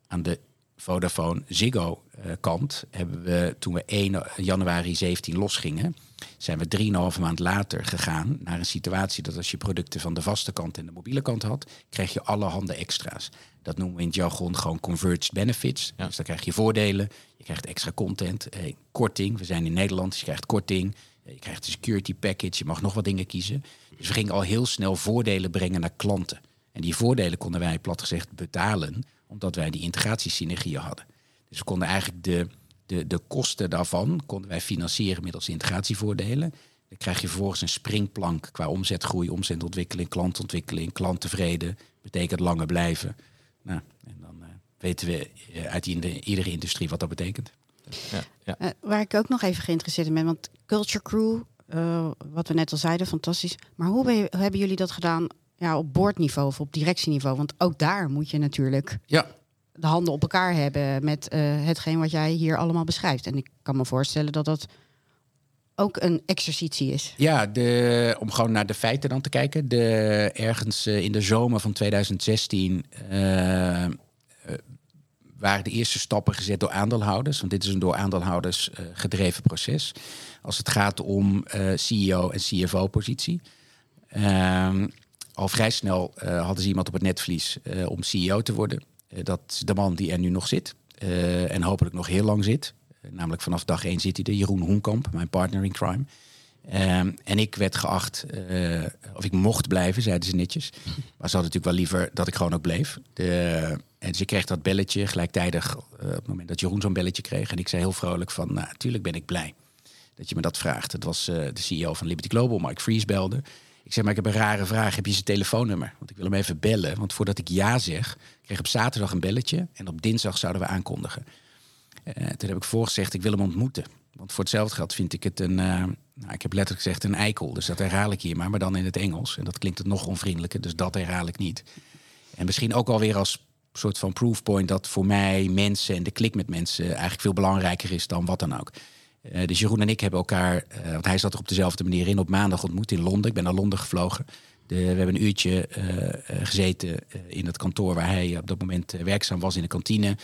Aan de Vodafone Ziggo uh, kant hebben we toen we 1 januari 17 losgingen, zijn we 3,5 maand later gegaan naar een situatie dat als je producten van de vaste kant en de mobiele kant had, kreeg je allerhande extra's. Dat noemen we in het jargon gewoon converged benefits. Ja. Dus dan krijg je voordelen, je krijgt extra content, eh, korting. We zijn in Nederland, dus je krijgt korting. Eh, je krijgt een security package, je mag nog wat dingen kiezen. Dus we gingen al heel snel voordelen brengen naar klanten. En die voordelen konden wij plat gezegd betalen omdat wij die integratiesynergieën hadden. Dus we konden eigenlijk de, de, de kosten daarvan konden wij financieren middels integratievoordelen. Dan krijg je vervolgens een springplank qua omzetgroei, omzetontwikkeling, klantontwikkeling, klanttevreden. Betekent langer blijven. Nou, en dan uh, weten we uh, uit in iedere industrie wat dat betekent. Ja, ja. Uh, waar ik ook nog even geïnteresseerd in ben, want Culture Crew, wat we net al zeiden, fantastisch. Maar hoe, je, hoe hebben jullie dat gedaan ja, op boordniveau of op directieniveau? Want ook daar moet je natuurlijk ja. De handen op elkaar hebben met uh, hetgeen wat jij hier allemaal beschrijft. En ik kan me voorstellen dat dat ook een exercitie is. Ja, de, om gewoon naar de feiten dan te kijken. De, ergens uh, in de zomer van 2016 uh, waren de eerste stappen gezet door aandeelhouders. Want dit is een door aandeelhouders gedreven proces. Als het gaat om CEO en CFO-positie. Ehm, al vrij snel eh, hadden ze iemand op het netvlies eh, om CEO te worden. Eh, dat de man die er nu nog zit. eh, en hopelijk nog heel lang zit. Eh, namelijk vanaf dag één zit hij er. Jeroen Hoenkamp, mijn partner in crime. Ehm, en ik werd geacht, of ik mocht blijven, zeiden ze netjes. Maar ze hadden natuurlijk wel liever dat ik gewoon ook bleef. De, en ze kreeg dat belletje gelijktijdig op het moment dat Jeroen zo'n belletje kreeg. En ik zei heel vrolijk van, nou, natuurlijk ben ik blij dat je me dat vraagt. Het was de CEO van Liberty Global, Mike Fries, belde. Ik zei, maar ik heb een rare vraag. Heb je zijn telefoonnummer? Want ik wil hem even bellen. Want voordat ik ja zeg, kreeg ik op zaterdag een belletje. En op dinsdag zouden we aankondigen. Eh, toen heb ik voorgezegd, ik wil hem ontmoeten. Want voor hetzelfde geld vind ik het een, eh, nou, ik heb letterlijk gezegd een eikel. Dus dat herhaal ik hier maar, maar dan in het Engels. En dat klinkt het nog onvriendelijker, dus dat herhaal ik niet. En misschien ook alweer als soort van proofpoint dat voor mij mensen en de klik met mensen eigenlijk veel belangrijker is dan wat dan ook. Eh, dus Jeroen en ik hebben elkaar, eh, want hij zat er op dezelfde manier in, op maandag ontmoet in Londen. Ik ben naar Londen gevlogen. We hebben een uurtje eh, gezeten in het kantoor waar hij op dat moment werkzaam was in de kantine.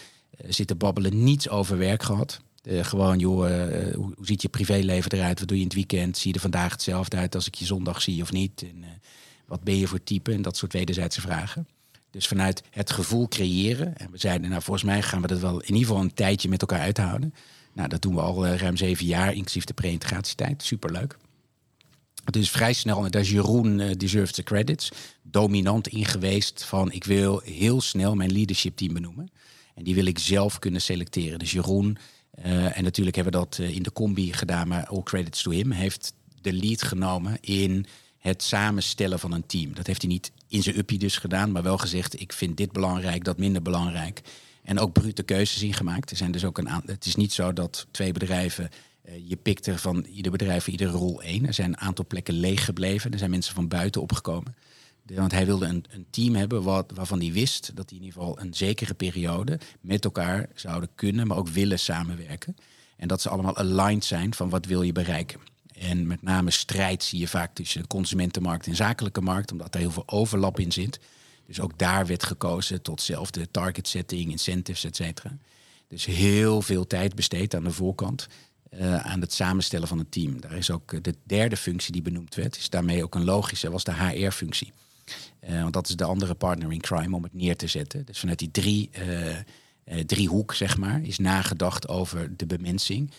Zitten babbelen, niets over werk gehad. Eh, gewoon, joh, hoe, ziet je privéleven eruit? Wat doe je in het weekend? Zie je er vandaag hetzelfde uit als ik je zondag zie of niet? En, wat ben je voor type? En dat soort wederzijdse vragen. Dus vanuit het gevoel creëren. En we zeiden, nou volgens mij gaan we dat wel in ieder geval een tijdje met elkaar uithouden. Nou, dat doen we al eh, ruim zeven jaar, inclusief de pre-integratietijd. Superleuk. Dus vrij snel, en daar is Jeroen uh, deserves the credits, dominant in geweest van ik wil heel snel mijn leadership team benoemen. En die wil ik zelf kunnen selecteren. Dus Jeroen, uh, en natuurlijk hebben we dat in de combi gedaan, maar all credits to him, heeft de lead genomen in het samenstellen van een team. Dat heeft hij niet in zijn uppie dus gedaan, maar wel gezegd ik vind dit belangrijk, dat minder belangrijk. En ook brute keuzes ingemaakt. Er zijn dus ook een het is niet zo dat twee bedrijven uh, je pikt er van ieder bedrijf iedere rol één. Er zijn een aantal plekken leeg gebleven. Er zijn mensen van buiten opgekomen. De, want hij wilde een, een team hebben wat, waarvan hij wist dat die in ieder geval een zekere periode met elkaar zouden kunnen, maar ook willen samenwerken. En dat ze allemaal aligned zijn van wat wil je bereiken. En met name strijd zie je vaak tussen consumentenmarkt en zakelijke markt, omdat er heel veel overlap in zit. Dus ook daar werd gekozen tot zelfde target setting, incentives, et cetera. Dus heel veel tijd besteed aan de voorkant. Uh, aan het samenstellen van een team. Daar is ook de derde functie die benoemd werd, is daarmee ook een logische, was de HR-functie. Uh, want dat is de andere partner in crime om het neer te zetten. Dus vanuit die drie, uh, driehoek, zeg maar, is nagedacht over de bemensing.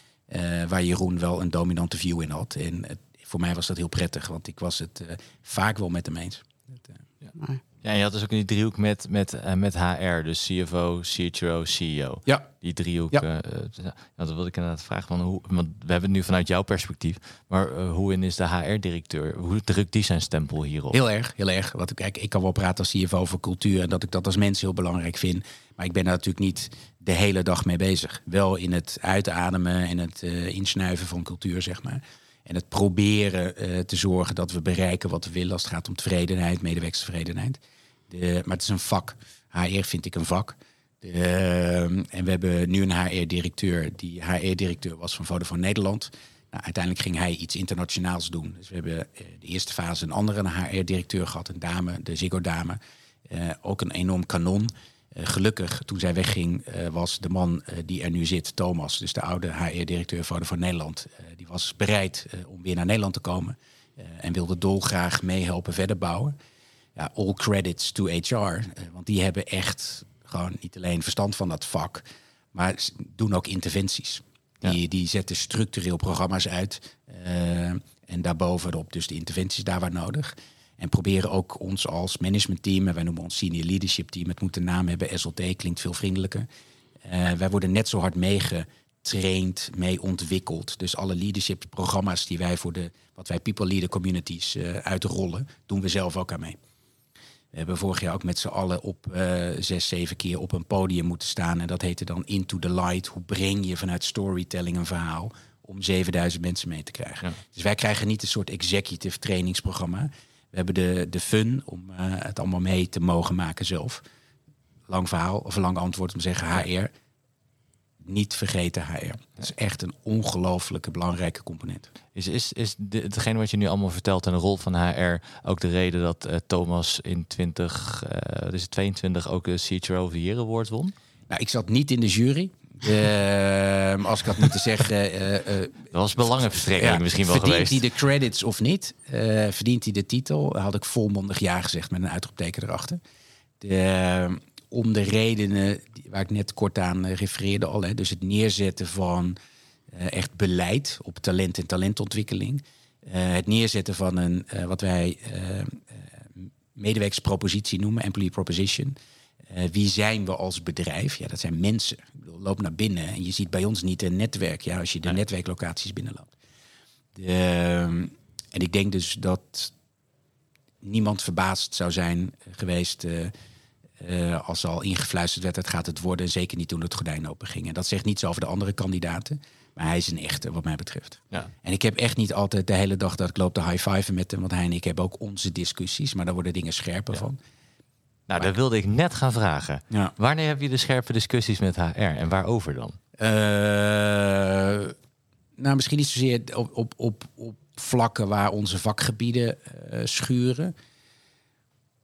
waar Jeroen wel een dominante view in had. En voor mij was dat heel prettig, want ik was het vaak wel met hem eens. Dat, ja. Ja, je had dus ook die driehoek met, met, uh, met HR, dus CFO, CHRO, CEO. Ja. Die driehoek. Ja. Uh, uh, dat wilde ik inderdaad vragen van hoe, want we hebben het nu vanuit jouw perspectief, maar hoe in is de HR-directeur? Hoe drukt die zijn stempel hierop? Heel erg, heel erg. Want kijk, ik kan wel praten als CFO over cultuur en dat ik dat als mens heel belangrijk vind. Maar ik ben daar natuurlijk niet de hele dag mee bezig. Wel in het uitademen en het insnuiven van cultuur, zeg maar. En het proberen te zorgen dat we bereiken wat we willen als het gaat om tevredenheid, medewerkerstevredenheid. Maar het is een vak. HR vind ik een vak. De, uh, en we hebben nu een HR-directeur die HR-directeur was van Vodafone Nederland. Nou, uiteindelijk ging hij iets internationaals doen. Dus we hebben uh, de eerste fase een andere HR-directeur gehad, een dame, de Ziggo-dame. Uh, ook een enorm kanon. Gelukkig, toen zij wegging, was de man die er nu zit, Thomas, dus de oude HR-directeur van Nederland, die was bereid om weer naar Nederland te komen en wilde dolgraag meehelpen verder bouwen. Ja, all credits to HR, want die hebben echt gewoon niet alleen verstand van dat vak, maar doen ook interventies. Ja. Die, die zetten structureel programma's uit en daarbovenop dus de interventies daar waar nodig. En proberen ook ons als managementteam, en wij noemen ons senior leadership team, het moet een naam hebben, SLT klinkt veel vriendelijker. Uh, wij worden net zo hard meegetraind, mee ontwikkeld. Dus alle leadership programma's die wij voor de, wat wij people leader communities uh, uitrollen, doen we zelf ook aan mee. We hebben vorig jaar ook met z'n allen op uh, zes, zeven keer op een podium moeten staan. En dat heette dan Into the Light. Hoe breng je vanuit storytelling een verhaal om 7000 mensen mee te krijgen? Ja. Dus wij krijgen niet een soort executive trainingsprogramma. We hebben de, de fun om uh, het allemaal mee te mogen maken zelf. Lang verhaal of een lang antwoord om te zeggen HR. Niet vergeten HR. Dat is echt een ongelooflijke belangrijke component. Is, is, is de, hetgene wat je nu allemaal vertelt en de rol van HR ook de reden dat uh, Thomas in 20, uh, dus 22 ook de CHRO of the Year Award won? Nou, ik zat niet in de jury. Ehm, als ik had moeten zeggen... eh, eh, Dat was belangenverstrengeling ja, misschien wel verdient geweest. hij de credits of niet? Eh, verdient hij de titel? Had ik volmondig ja gezegd met een uitroepteken erachter. De, eh, om de redenen waar ik net kort aan eh, refereerde al. Hè, dus het neerzetten van eh, echt beleid op talent en talentontwikkeling. Eh, het neerzetten van een, wat wij medewerkerspropositie noemen, employee proposition. Wie zijn we als bedrijf? Ja, dat zijn mensen. Ik bedoel, loop naar binnen en je ziet bij ons niet een netwerk. Ja, als je de netwerklocaties binnenloopt. De, ehm, en ik denk dus dat niemand verbaasd zou zijn geweest eh, als al ingefluisterd werd, het gaat het worden. Zeker niet toen het gordijn open ging. En dat zegt niets over de andere kandidaten. Maar hij is een echte, wat mij betreft. Ja. En ik heb echt niet altijd de hele dag dat ik loop te high-fiven met hem. Want hij en ik hebben ook onze discussies. Maar daar worden dingen scherper van. Nou, dat wilde ik net gaan vragen. Ja. Wanneer heb je de scherpe discussies met HR en waarover dan? Eh, nou, misschien niet zozeer op, op, op, op vlakken waar onze vakgebieden eh, schuren.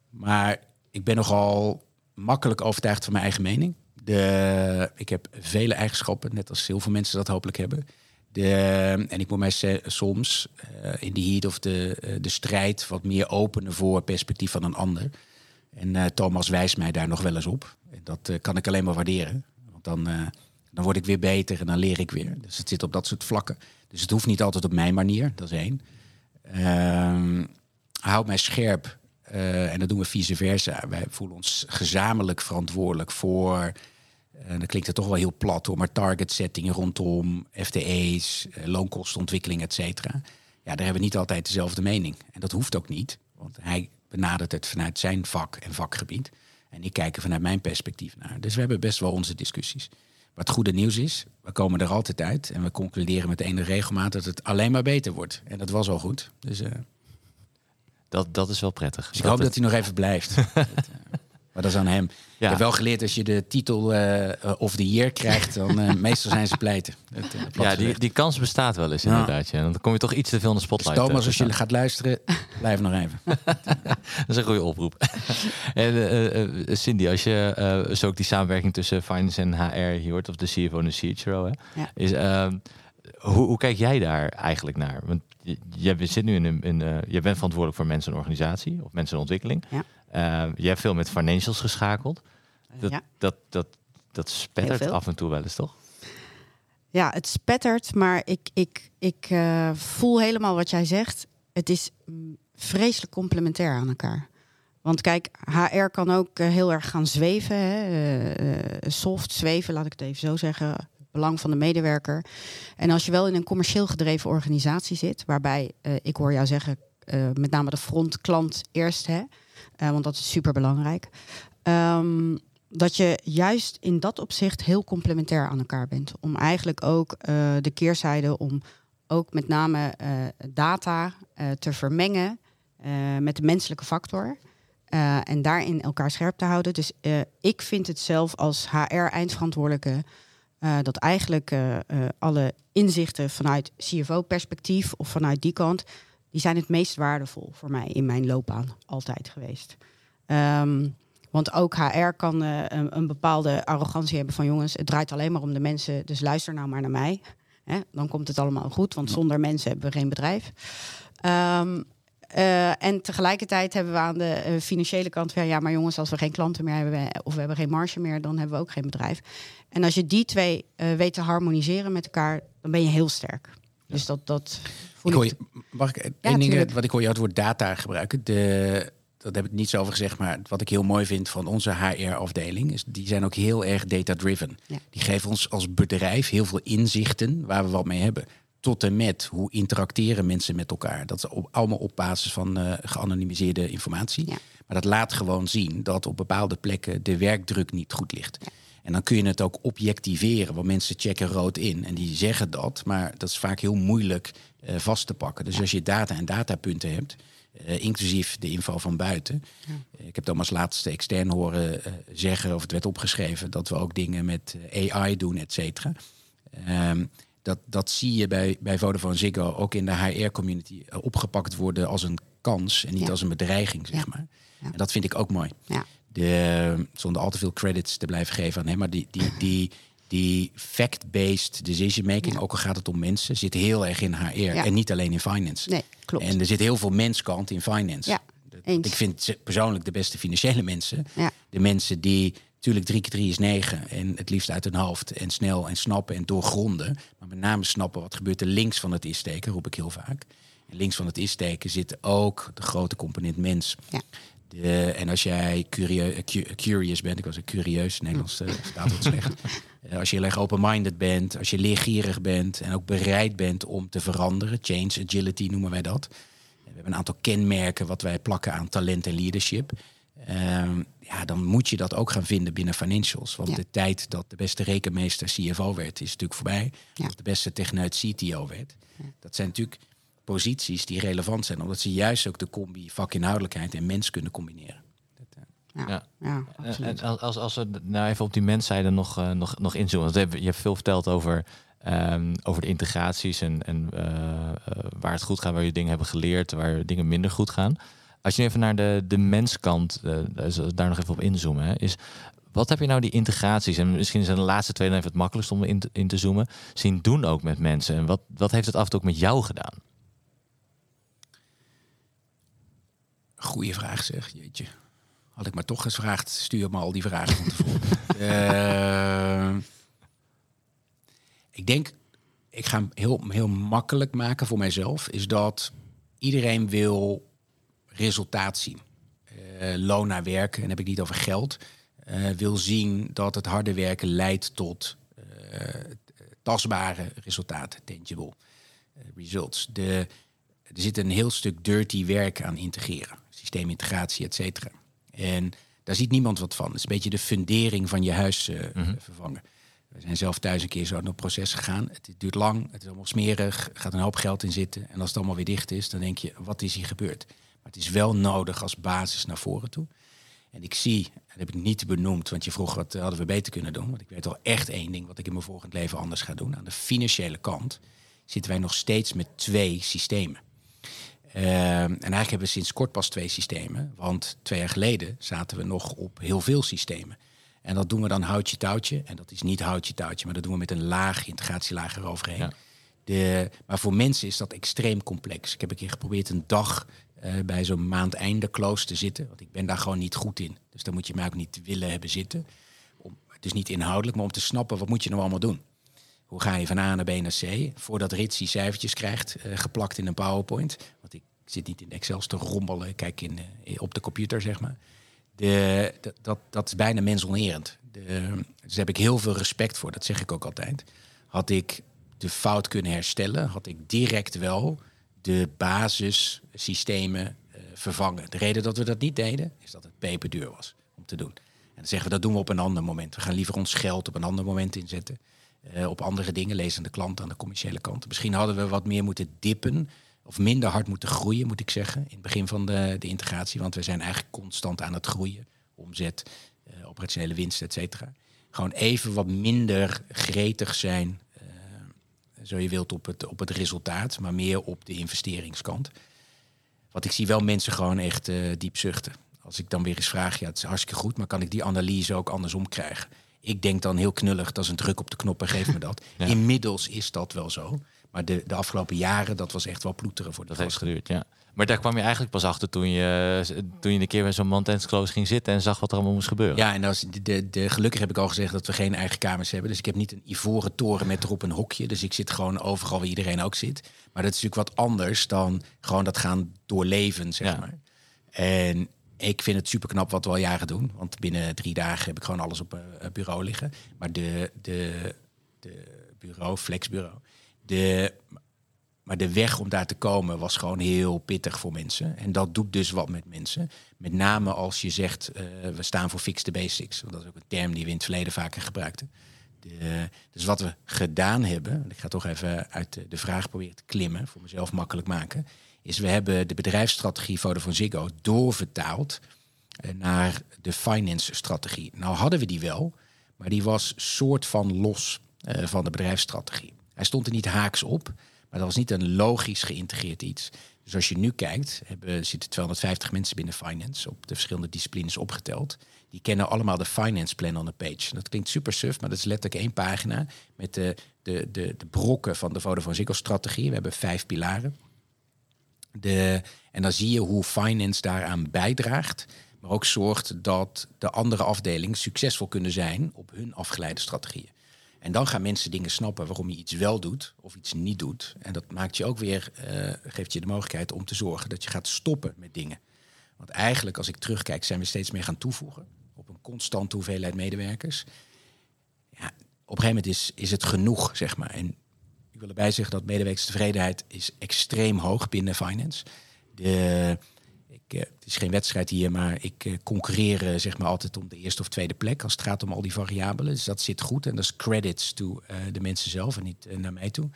Maar ik ben nogal makkelijk overtuigd van mijn eigen mening. De, ik heb vele eigenschappen, net als heel veel mensen dat hopelijk hebben. De, en ik moet mij soms eh, in de heat of de, eh, de strijd wat meer openen voor het perspectief van een ander. En eh, Thomas wijst mij daar nog wel eens op. En dat kan ik alleen maar waarderen. Want dan, dan word ik weer beter en dan leer ik weer. Dus het zit op dat soort vlakken. Dus het hoeft niet altijd op mijn manier, dat is één. Ehm houd mij scherp. Eh, en dat doen we vice versa. Wij voelen ons gezamenlijk verantwoordelijk voor. En dan klinkt het toch wel heel plat hoor, maar target setting rondom FTE's, eh, loonkostenontwikkeling, et cetera. Ja, daar hebben we niet altijd dezelfde mening. En dat hoeft ook niet, want hij benadert het vanuit zijn vak en vakgebied. En ik kijk er vanuit mijn perspectief naar. Dus we hebben best wel onze discussies. Maar het goede nieuws is, we komen er altijd uit. En we concluderen met ene regelmaat dat het alleen maar beter wordt. En dat was al goed. Dus, eh, Dat, dat is wel prettig. dus ik hoop dat hij nog even blijft. Eh, maar dat is aan hem. Ik Ja. heb wel geleerd, als je de titel eh, of the year krijgt, dan eh, meestal zijn ze pleiten. Plat Ja, die, die kans bestaat wel eens inderdaad. Ja. Dan kom je toch iets te veel in de Dus spotlight. eh, Thomas, als je gaat luisteren, blijf nog even. Dat is een goede oproep. en eh, eh, Cindy, als je eh, zo ook die samenwerking tussen finance en HR hier hoort, of de CFO en de CHRO, hè, Ja. is, ehm, hoe, hoe kijk jij daar eigenlijk naar? Want je, je zit nu in een, in, eh, je bent verantwoordelijk voor mensen en organisatie of mensen en ontwikkeling. Ja. Je hebt veel met financials geschakeld. Dat, ja. dat, dat, dat spettert af en toe wel eens, toch? Ja, het spettert, maar ik, ik, ik eh, voel helemaal wat jij zegt. Het is mm, vreselijk complementair aan elkaar. Want kijk, HR kan ook heel erg gaan zweven. Hè? soft zweven, laat ik het even zo zeggen. Belang van de medewerker. En als je wel in een commercieel gedreven organisatie zit, waarbij eh, ik hoor jou zeggen, eh, met name de frontklant eerst, hè? Eh, want dat is super belangrijk. dat je juist in dat opzicht heel complementair aan elkaar bent. Om eigenlijk ook de keerzijde om ook met name data te vermengen met de menselijke factor. En daarin elkaar scherp te houden. Dus ik vind het zelf als HR-eindverantwoordelijke eh, dat eigenlijk eh, eh, alle inzichten vanuit CFO-perspectief of vanuit die kant, die zijn het meest waardevol voor mij in mijn loopbaan altijd geweest. Ehm, want ook HR kan een, een bepaalde arrogantie hebben van jongens, het draait alleen maar om de mensen, dus luister nou maar naar mij. Hè, dan komt het allemaal goed, want zonder mensen hebben we geen bedrijf. Ehm, eh, en tegelijkertijd hebben we aan de eh, financiële kant van ja, maar jongens, als we geen klanten meer hebben of we hebben geen marge meer, dan hebben we ook geen bedrijf. En als je die twee eh, weet te harmoniseren met elkaar, dan ben je heel sterk. Dus dat, dat voel Ik hoor je, mag ik één Ja, ding, tuurlijk. wat ik hoor je het woord data gebruiken. De, dat heb ik niet zo over gezegd, maar wat ik heel mooi vind van onze HR-afdeling, is die zijn ook heel erg data-driven. Ja. Die geven ons als bedrijf heel veel inzichten waar we wat mee hebben. Tot en met hoe interacteren mensen met elkaar. Dat is op, allemaal op basis van eh, geanonimiseerde informatie. Ja. Maar dat laat gewoon zien dat op bepaalde plekken de werkdruk niet goed ligt. En dan kun je het ook objectiveren, want mensen checken rood in en die zeggen dat, maar dat is vaak heel moeilijk eh, vast te pakken. Dus als je data en datapunten hebt, eh, inclusief de info van buiten. Ik heb Thomas laatste extern horen zeggen, of het werd opgeschreven, dat we ook dingen met AI doen, et cetera. Ehm, dat, dat zie je bij, bij Vodafone Ziggo ook in de HR-community eh, opgepakt worden als een kans en niet Ja. als een bedreiging, zeg Ja. maar. Ja. En dat vind ik ook mooi. Ja. De, zonder al te veel credits te blijven geven aan hem, maar die, die, die, die fact-based decision making, ook al gaat het om mensen, zit heel erg in HR en niet alleen in finance. Nee, klopt. En er zit heel veel menskant in finance. Ja, Dat- eens. Ik vind persoonlijk de beste financiële mensen. De mensen die natuurlijk drie keer drie is negen en het liefst uit hun hoofd en snel en snappen en doorgronden. Maar met name snappen wat gebeurt er links van het is-steken, roep ik heel vaak. En links van het is-steken zit ook de grote component mens. Ja. De, en als jij curio- eh, cu- curious bent, ik was een curieus, Nederlands eh, staat wat slecht. Eh, als je heel erg open-minded bent, als je leergierig bent en ook bereid bent om te veranderen, change agility noemen wij dat. We hebben een aantal kenmerken wat wij plakken aan talent en leadership. Ja, dan moet je dat ook gaan vinden binnen financials. Want Ja. de tijd dat de beste rekenmeester CFO werd, is natuurlijk voorbij. Ja. Of de beste techneut CTO werd. Dat zijn natuurlijk posities die relevant zijn, omdat ze juist ook de combi vakinhoudelijkheid en mens kunnen combineren. Dat, eh, Ja, Ja. ja. En- absoluut. En als, als, we nou even op die menszijde nog, eh, nog, nog inzoomen. Want je hebt veel verteld over, ehm, over de integraties en, en eh, eh, waar het goed gaat, waar je dingen hebben geleerd, waar dingen minder goed gaan. Als je even naar de, de menskant, eh, daar nog even op inzoomen, hè, is wat heb je nou die integraties, en misschien zijn de laatste twee dan even het makkelijkst om in te, in te zoomen, zien doen ook met mensen? En wat, wat heeft het af en toe ook met jou gedaan? Goeie vraag zeg, jeetje. Had ik maar toch gevraagd, stuur me al die vragen van tevoren. Eh, ik denk, ik ga hem heel, heel makkelijk maken voor mijzelf, is dat iedereen wil resultaat zien. Eh, loon naar werken, en dan heb ik niet over geld, eh, wil zien dat het harde werken leidt tot eh, tastbare resultaten, tangible results. De, er zit een heel stuk dirty werk aan integreren. Systeemintegratie, et cetera. En daar ziet niemand wat van. Het is een beetje de fundering van je huis eh, vervangen. We zijn zelf thuis een keer zo in een proces gegaan. Het duurt lang, het is allemaal smerig, er gaat een hoop geld in zitten. En als het allemaal weer dicht is, dan denk je, wat is hier gebeurd? Maar het is wel nodig als basis naar voren toe. En ik zie, dat heb ik niet benoemd, want je vroeg wat hadden we beter kunnen doen. Want ik weet al echt één ding wat ik in mijn volgend leven anders ga doen. Aan de financiële kant zitten wij nog steeds met twee systemen. Ehm, en eigenlijk hebben we sinds kort pas twee systemen. Want twee jaar geleden zaten we nog op heel veel systemen. En dat doen we dan houtje touwtje. En dat is niet houtje touwtje, maar dat doen we met een laag, integratielaag eroverheen. Ja. De, maar voor mensen is dat extreem complex. Ik heb een keer geprobeerd een dag eh, bij zo'n maandeinde close te zitten. Want ik ben daar gewoon niet goed in. Dus dan moet je mij ook niet willen hebben zitten. Om, het is niet inhoudelijk, maar om te snappen wat moet je nou allemaal doen. Hoe ga je van A naar B naar C? Voordat Rits die cijfertjes krijgt, eh, geplakt in een PowerPoint. Want ik zit niet in Excel te rommelen, kijk in, eh, op de computer, zeg maar. De, dat, dat, dat is bijna mensonerend. De, dus daar heb ik heel veel respect voor, dat zeg ik ook altijd. Had ik de fout kunnen herstellen, had ik direct wel de basissystemen eh, vervangen. De reden dat we dat niet deden, is dat het peperduur was om te doen. En dan zeggen we, dat doen we op een ander moment. We gaan liever ons geld op een ander moment inzetten. eh, op andere dingen, lezen de klant aan de commerciële kant. Misschien hadden we wat meer moeten dippen. Of minder hard moeten groeien, moet ik zeggen. In het begin van de, de integratie. Want we zijn eigenlijk constant aan het groeien. Omzet, eh, operationele winst, et cetera. Gewoon even wat minder gretig zijn, zo je wilt, op het, op het resultaat. Maar meer op de investeringskant. Want ik zie wel mensen gewoon echt eh, diep zuchten. Als ik dan weer eens vraag, ja, het is hartstikke goed, maar kan ik die analyse ook andersom krijgen? Ik denk dan heel knullig, dat is een druk op de knop en geef me dat. Ja. Inmiddels is dat wel zo. Maar de, de afgelopen jaren, dat was echt wel ploeteren voor de Dat heeft geduurd, ja. Maar daar kwam je eigenlijk pas achter toen je, toen je een keer bij zo'n month close ging zitten en zag wat er allemaal moest gebeuren. Ja, en als de, de, de, gelukkig heb ik al gezegd dat we geen eigen kamers hebben. Dus ik heb niet een ivoren toren met erop een hokje. Dus ik zit gewoon overal waar iedereen ook zit. Maar dat is natuurlijk wat anders dan gewoon dat gaan doorleven, zeg Ja. maar. En ik vind het super knap wat we al jaren doen. Want binnen drie dagen heb ik gewoon alles op eh, bureau liggen. Maar de, de, de bureau, flexbureau, de, maar de weg om daar te komen was gewoon heel pittig voor mensen. En dat doet dus wat met mensen. Met name als je zegt, eh, we staan voor fix basics. Want dat is ook een term die we in het verleden vaker gebruikten. De, dus wat we gedaan hebben, en ik ga toch even uit de, vraag proberen te klimmen, voor mezelf makkelijk maken, is we hebben de bedrijfsstrategie Vodafone Ziggo doorvertaald eh, naar de finance-strategie. Nou hadden we die wel, maar die was soort van los eh, van de bedrijfsstrategie. Hij stond er niet haaks op, maar dat was niet een logisch geïntegreerd iets. Dus als je nu kijkt, hebben, zitten 250 mensen binnen finance op de verschillende disciplines opgeteld. Die kennen allemaal de finance plan on a page. Dat klinkt super suf, maar dat is letterlijk één pagina met de, de, de, de brokken van de Vodafone Ziggo strategie. We hebben vijf pilaren. De, en dan zie je hoe finance daaraan bijdraagt. Maar ook zorgt dat de andere afdelingen succesvol kunnen zijn op hun afgeleide strategieën. En dan gaan mensen dingen snappen waarom je iets wel doet of iets niet doet. En dat maakt je ook weer, uh, geeft je de mogelijkheid om te zorgen dat je gaat stoppen met dingen. Want eigenlijk, als ik terugkijk, zijn we steeds meer gaan toevoegen op een constante hoeveelheid medewerkers. Ja, op een gegeven moment is, is het genoeg, zeg maar. En ik wil erbij zeggen dat medewerkerstevredenheid is extreem hoog binnen finance. De, ik, uh, het is geen wedstrijd hier, maar ik uh, concurreer uh, zeg maar altijd om de eerste of tweede plek als het gaat om al die variabelen. Dus dat zit goed en dat is credits to de mensen zelf en niet naar mij toe.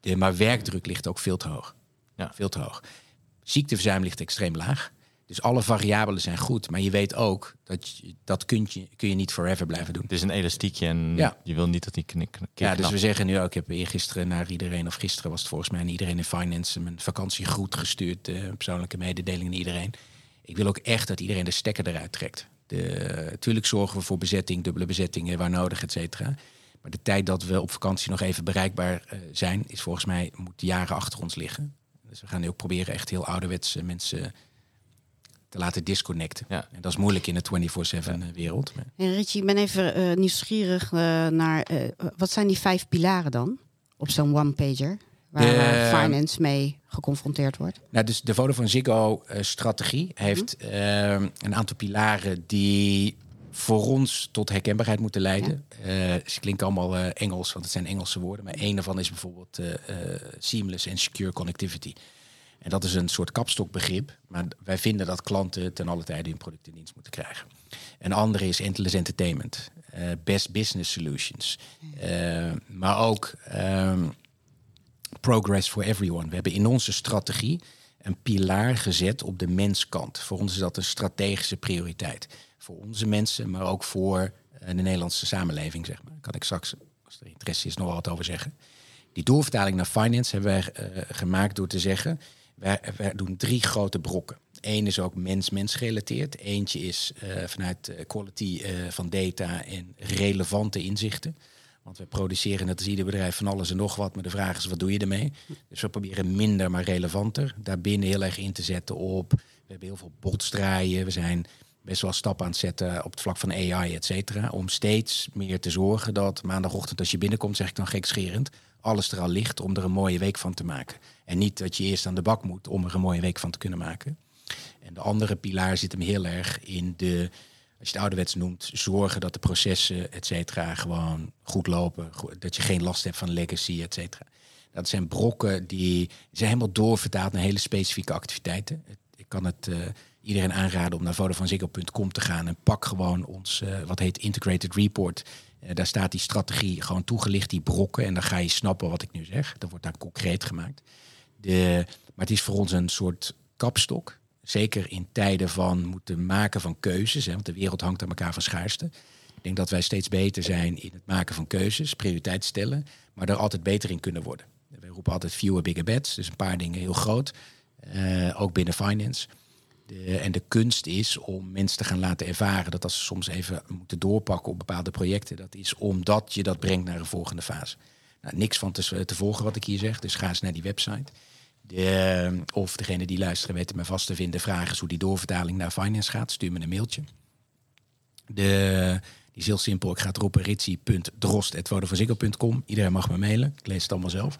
De, maar werkdruk ligt ook veel te hoog. Ja. Veel te hoog. Ziekteverzuim ligt extreem laag. Dus alle variabelen zijn goed, maar je weet ook dat je, dat kun je, kun je niet forever blijven doen. Het is een elastiekje en ja. je wil niet dat die knik. Ja, dus we zeggen nu ook, ik heb eergisteren naar iedereen, of gisteren was het volgens mij, iedereen in finance mijn vakantiegroet gestuurd, uh, persoonlijke mededelingen aan iedereen. Ik wil ook echt dat iedereen de stekker eruit trekt. De, tuurlijk zorgen we voor bezetting, dubbele bezettingen waar nodig, et cetera. Maar de tijd dat we op vakantie nog even bereikbaar uh, zijn, is volgens mij moet jaren achter ons liggen. Dus we gaan nu ook proberen echt heel ouderwetse mensen te laten disconnecten. Ja. En dat is moeilijk in de 24-7 wereld. En Richie, ik ben even uh, nieuwsgierig uh, naar uh, wat zijn die vijf pilaren dan op zo'n one-pager? Waar de, finance mee geconfronteerd wordt. Nou, dus de Vodafone Ziggo-strategie heeft mm -hmm. een aantal pilaren die voor ons tot herkenbaarheid moeten leiden. Ja. ze klinken allemaal Engels, want het zijn Engelse woorden. Maar een daarvan is bijvoorbeeld seamless en secure connectivity. En dat is een soort kapstokbegrip, maar wij vinden dat klanten ten alle tijde hun product in dienst moeten krijgen. Een andere is endless entertainment, uh, best business solutions, uh, maar ook um, progress for everyone. We hebben in onze strategie een pilaar gezet op de menskant. Voor ons is dat een strategische prioriteit. Voor onze mensen, maar ook voor uh, de Nederlandse samenleving, zeg maar. Daar kan ik straks, als er interesse is, nog wat over zeggen. Die doorvertaling naar finance hebben wij gemaakt door te zeggen wij, doen drie grote brokken. Eén is ook mens-mens gerelateerd. Eentje is uh, vanuit quality uh, van data en relevante inzichten. Want we produceren net als ieder bedrijf van alles en nog wat. Maar de vraag is, wat doe je ermee? Dus we proberen minder, maar relevanter. Daarbinnen heel erg in te zetten op... We hebben heel veel bots draaien. We zijn best wel stappen aan het zetten op het vlak van AI, et cetera. Om steeds meer te zorgen dat maandagochtend als je binnenkomt, zeg ik dan gekscherend alles er al ligt om er een mooie week van te maken. En niet dat je eerst aan de bak moet om er een mooie week van te kunnen maken. En de andere pilaar zit hem heel erg in de, als je het ouderwets noemt, zorgen dat de processen, et cetera, gewoon goed lopen. Dat je geen last hebt van legacy, et cetera. Dat zijn brokken die zijn helemaal doorvertaald naar hele specifieke activiteiten. Ik kan het uh, iedereen aanraden om naar vodafoneziggo.com te gaan en pak gewoon ons, uh, wat heet Integrated Report. Uh, daar staat die strategie gewoon toegelicht, die brokken. En dan ga je snappen wat ik nu zeg. Dat wordt daar concreet gemaakt. De, maar het is voor ons een soort kapstok. Zeker in tijden van moeten maken van keuzes. Hè, want de wereld hangt aan elkaar van schaarste. Ik denk dat wij steeds beter zijn in het maken van keuzes, prioriteit stellen. Maar er altijd beter in kunnen worden. We roepen altijd fewer bigger bets. Dus een paar dingen heel groot. Uh, ook binnen finance. En de kunst is om mensen te gaan laten ervaren dat als ze soms even moeten doorpakken op bepaalde projecten, dat is omdat je dat brengt naar een volgende fase. Nou, niks van te, te volgen wat ik hier zeg, dus ga eens naar die website. De, of degene die luisteren weten me vast te vinden. Vragen hoe die doorvertaling naar finance gaat. Stuur me een mailtje. De, die is heel simpel. Ik ga het roepen. ritsi.drost.vodavanziggo.com. Iedereen mag me mailen. Ik lees het allemaal zelf.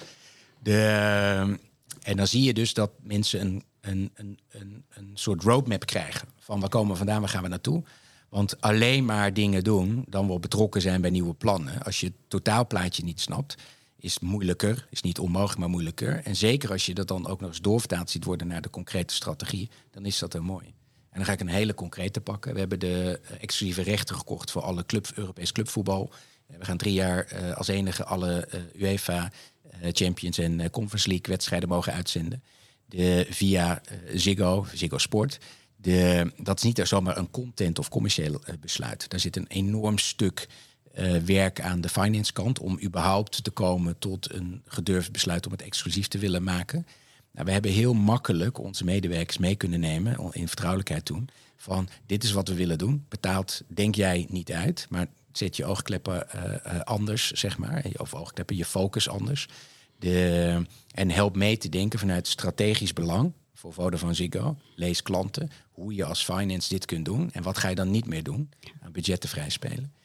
De, en dan zie je dus dat mensen een, een, een, een, een soort roadmap krijgen. Van waar komen we vandaan, waar gaan we naartoe. Want alleen maar dingen doen, dan wel betrokken zijn bij nieuwe plannen. Als je het totaalplaatje niet snapt, is moeilijker. Is niet onmogelijk, maar moeilijker. En zeker als je dat dan ook nog eens doorvertaald ziet worden naar de concrete strategie, dan is dat heel mooi. En dan ga ik een hele concrete pakken. We hebben de uh, exclusieve rechten gekocht voor alle club, Europees clubvoetbal. Uh, we gaan drie jaar uh, als enige alle UEFA Champions en Conference League wedstrijden mogen uitzenden. De, via Ziggo, Ziggo Sport. De, dat is niet zomaar een content of commercieel besluit. Daar zit een enorm stuk uh, werk aan de finance kant om überhaupt te komen tot een gedurfd besluit om het exclusief te willen maken. Nou, we hebben heel makkelijk onze medewerkers mee kunnen nemen in vertrouwelijkheid toen. Van dit is wat we willen doen. Betaalt, denk jij niet uit, maar zet je oogkleppen eh, eh, anders, zeg maar. Of oogkleppen, je focus anders. De, en help mee te denken vanuit strategisch belang voor Vodafone Ziggo. Lees klanten, hoe je als finance dit kunt doen. En wat ga je dan niet meer doen? Aan budgetten vrijspelen. I-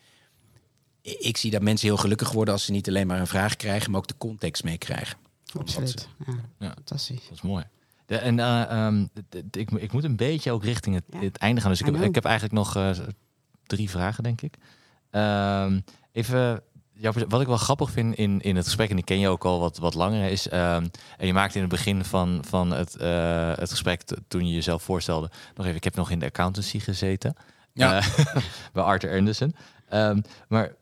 Ik zie dat mensen heel gelukkig worden als ze niet alleen maar een vraag krijgen, maar ook de context meekrijgen. wat ze- Absoluut. Ja, Ja. Fantastisch. Dat is mooi. De, en eh, ehm, ik, ik moet een beetje ook richting het, Ja. het einde gaan. Dus ik heb, ik heb eigenlijk nog eh, drie vragen, denk ik. Ehm, even, ja, wat ik wel grappig vind in, in het gesprek, en ik ken je ook al wat, wat langer, is... ehm, en je maakte in het begin van, van het, eh, het gesprek, toen je jezelf voorstelde... nog even, ik heb nog in de accountancy gezeten. Ja. Bij Arthur Anderson. Ehm, maar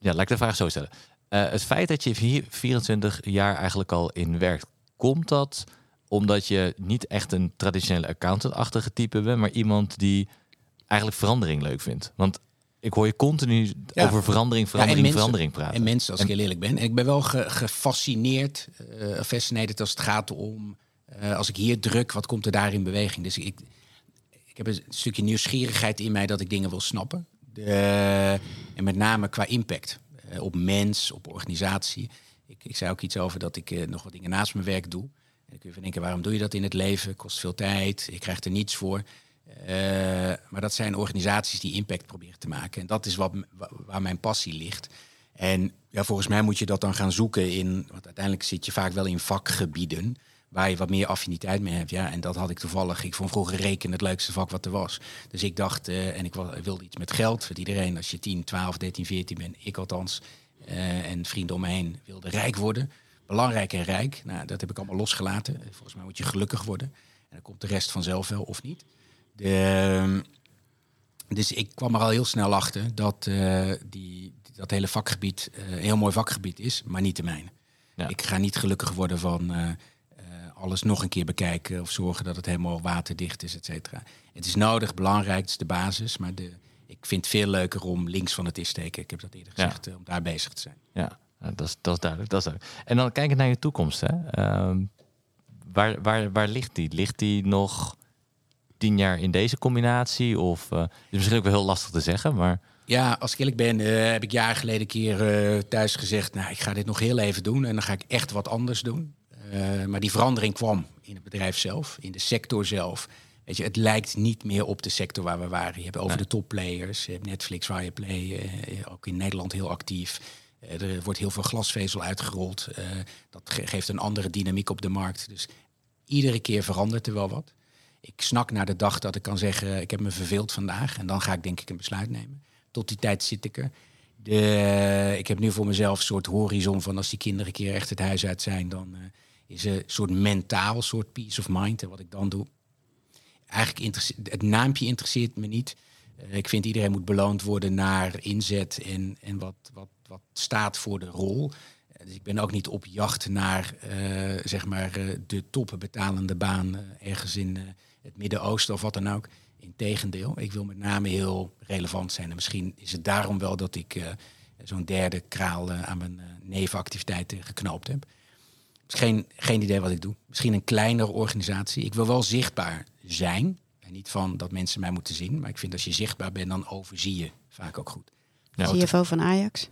ja, laat ik de vraag zo stellen. Eh, het feit dat je hier 24 jaar eigenlijk al in werkt, komt dat omdat je niet echt een traditionele accountant-achtige type bent, maar iemand die eigenlijk verandering leuk vindt? Want ik hoor je continu Ja. over verandering, Ja, verandering, mensen- verandering praten. En mensen, als ik heel eerlijk ben. En ik ben wel ge- gefascineerd, eh fascinated als het gaat om... eh, als ik hier druk, wat komt er daar in beweging? Dus ik, ik heb een stukje nieuwsgierigheid in mij dat ik dingen wil snappen. En met name qua impact. eh, op mens, op organisatie. Ik, ik zei ook iets over dat ik eh, nog wat dingen naast mijn werk doe. En dan kun je denken, waarom doe je dat in het leven? Kost veel tijd, je krijgt er niets voor. Eh, maar dat zijn organisaties die impact proberen te maken. En dat is wat, waar mijn passie ligt. En ja, volgens mij moet je dat dan gaan zoeken in... want uiteindelijk zit je vaak wel in vakgebieden... waar je wat meer affiniteit mee hebt. Ja, en dat had ik toevallig. Ik vond vroeger rekenen het leukste vak wat er was. Dus ik dacht, eh, en ik wilde iets met geld. Want iedereen, als je 10, 12, 13, 14 bent... ik althans, eh, en vrienden om me heen wilden rijk worden. Belangrijk en rijk. Nou, dat heb ik allemaal losgelaten. Volgens mij moet je gelukkig worden. En dan komt de rest vanzelf wel of niet. De, dus ik kwam er al heel snel achter dat eh, die, dat hele vakgebied eh, een heel mooi vakgebied is, maar niet de mijne. Ja. Ik ga niet gelukkig worden van eh, eh, alles nog een keer bekijken of zorgen dat het helemaal waterdicht is, et cetera. Het is nodig, belangrijk, het is de basis, maar de, ik vind het veel leuker om links van het is steken. Ik heb dat eerder gezegd, eh, om daar bezig te zijn. Ja, nou, dat is, dat is duidelijk. Dat is duidelijk. En dan kijken naar je toekomst. Hè? Ehm, waar, waar, waar ligt die? Ligt die nog tien jaar in deze combinatie? Of eh, is misschien ook wel heel lastig te zeggen, maar Ja, als ik eerlijk ben, eh, heb ik jaren geleden een keer thuis gezegd... nou, ik ga dit nog heel even doen en dan ga ik echt wat anders doen. Eh, maar die verandering kwam in het bedrijf zelf, in de sector zelf. Weet je, het lijkt niet meer op de sector waar we waren. Je hebt over Nee. de topplayers, je hebt Netflix, Viaplay, eh, ook in Nederland heel actief. Eh, er wordt heel veel glasvezel uitgerold. Dat ge- geeft een andere dynamiek op de markt. Dus iedere keer verandert er wel wat. Ik snak naar de dag dat ik kan zeggen, ik heb me verveeld vandaag. En dan ga ik denk ik een besluit nemen. Tot die tijd zit ik er. De, ik heb nu voor mezelf een soort horizon van als die kinderen een keer echt het huis uit zijn, dan is een soort mentaal, soort peace of mind. En wat ik dan doe. Eigenlijk het naampje interesseert me niet. Eh, ik vind iedereen moet beloond worden naar inzet en, en wat, wat, wat staat voor de rol. Eh, dus ik ben ook niet op jacht naar eh, zeg maar, eh, de topbetalende baan eh, ergens in het Midden-Oosten of wat dan ook. Integendeel, ik wil met name heel relevant zijn. En misschien is het daarom wel dat ik zo'n derde kraal aan mijn nevenactiviteiten geknoopt heb. Het is geen, geen idee wat ik doe. Misschien een kleinere organisatie. Ik wil wel zichtbaar zijn. En niet van dat mensen mij moeten zien. Maar ik vind als je zichtbaar bent, dan overzie je vaak ook goed. Ja. CFO van Ajax.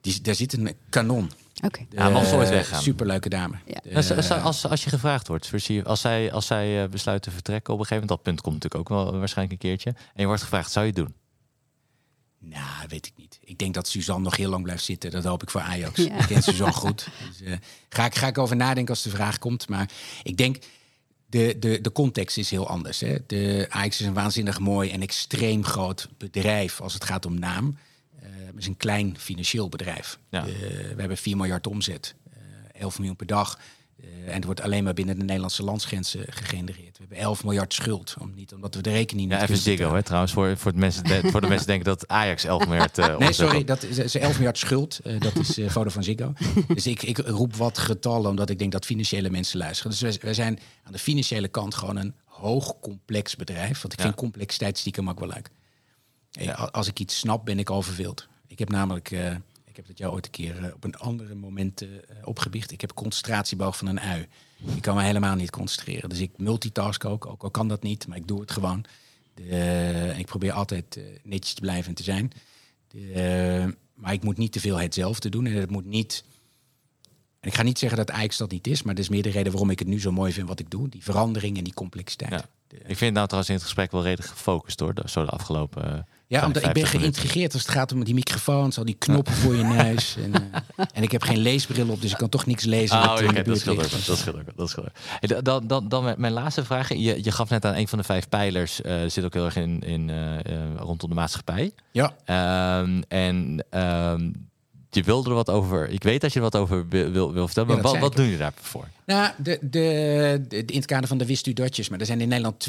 Die, daar zit een kanon. Oké. Ja, maar als ze ooit Eh, weggaan. Superleuke dame. Ja. De- als, als, als, als je gevraagd wordt, voor zie je- als zij, als zij eh, besluiten te vertrekken op een gegeven moment, dat punt komt natuurlijk ook wel waarschijnlijk een keertje, en je wordt gevraagd, zou je het doen? Nou, weet ik niet. Ik denk dat Suzanne nog heel lang blijft zitten. Dat hoop ik voor Ajax. Ja. Ik ken Suzanne goed. Dus, eh, ga, ik, ga ik over nadenken als de vraag komt. Maar ik denk, de, de, de context is heel anders. Hè. De Ajax is een waanzinnig mooi en extreem groot bedrijf als het gaat om naam. Eh, het is een klein financieel bedrijf. Ja. Eh, we hebben 4 miljard omzet. eh 11 miljoen per dag. Eh, en het wordt alleen maar binnen de Nederlandse landsgrenzen gegenereerd. We hebben 11 miljard schuld. Om, niet omdat we de rekening niet Ja, even betalen. hè, trouwens, voor, voor, de mensen, de- voor de mensen denken dat Ajax 11 miljard eh, Nee, sorry, dat is, is 11 miljard schuld. Eh, dat is foto van Ziggo. Dus ik, ik roep wat getallen, omdat ik denk dat financiële mensen luisteren. Dus wij, wij zijn aan de financiële kant gewoon een hoog complex bedrijf. Want ik Ja. vind complexiteit stiekem ook wel leuk. Als ik iets snap, ben ik al verveeld. Ik heb namelijk... eh, ik heb het jou ooit een keer eh, op een andere moment uh, opgebiecht. Ik heb concentratieboog van een ui. Ik kan me helemaal niet concentreren. Dus ik multitask ook, ook al kan dat niet, maar ik doe het gewoon. De, ik probeer altijd netjes te blijven en te zijn. De, maar ik moet niet te veel hetzelfde doen. En het moet niet. En ik ga niet zeggen dat Ajax dat niet is, maar dat is meer de reden waarom ik het nu zo mooi vind wat ik doe. Die verandering en die complexiteit. Ja. Ik vind nou trouwens in het gesprek wel redelijk gefocust door zo de afgelopen ja, omdat ik ben geïntegreerd als het gaat om die microfoons, al die knoppen voor je neus. En, uh, en ik heb geen leesbril op, dus ik kan toch niks lezen. Oh, okay, dat scheelt ook. Dat scheelt ook. Dat scheelt ook. Dan, dan, dan mijn laatste vraag. Je, je gaf net aan een van de vijf pijlers. Uh, zit ook heel erg in, in uh, rondom de maatschappij. Ja. Um, en um, je wilde er wat over. Ik weet dat je er wat over wil, wil, vertellen. Maar wat, wat doen je daarvoor? Nou, de, de, de, in het kader van de wist u datjes. Maar er zijn in Nederland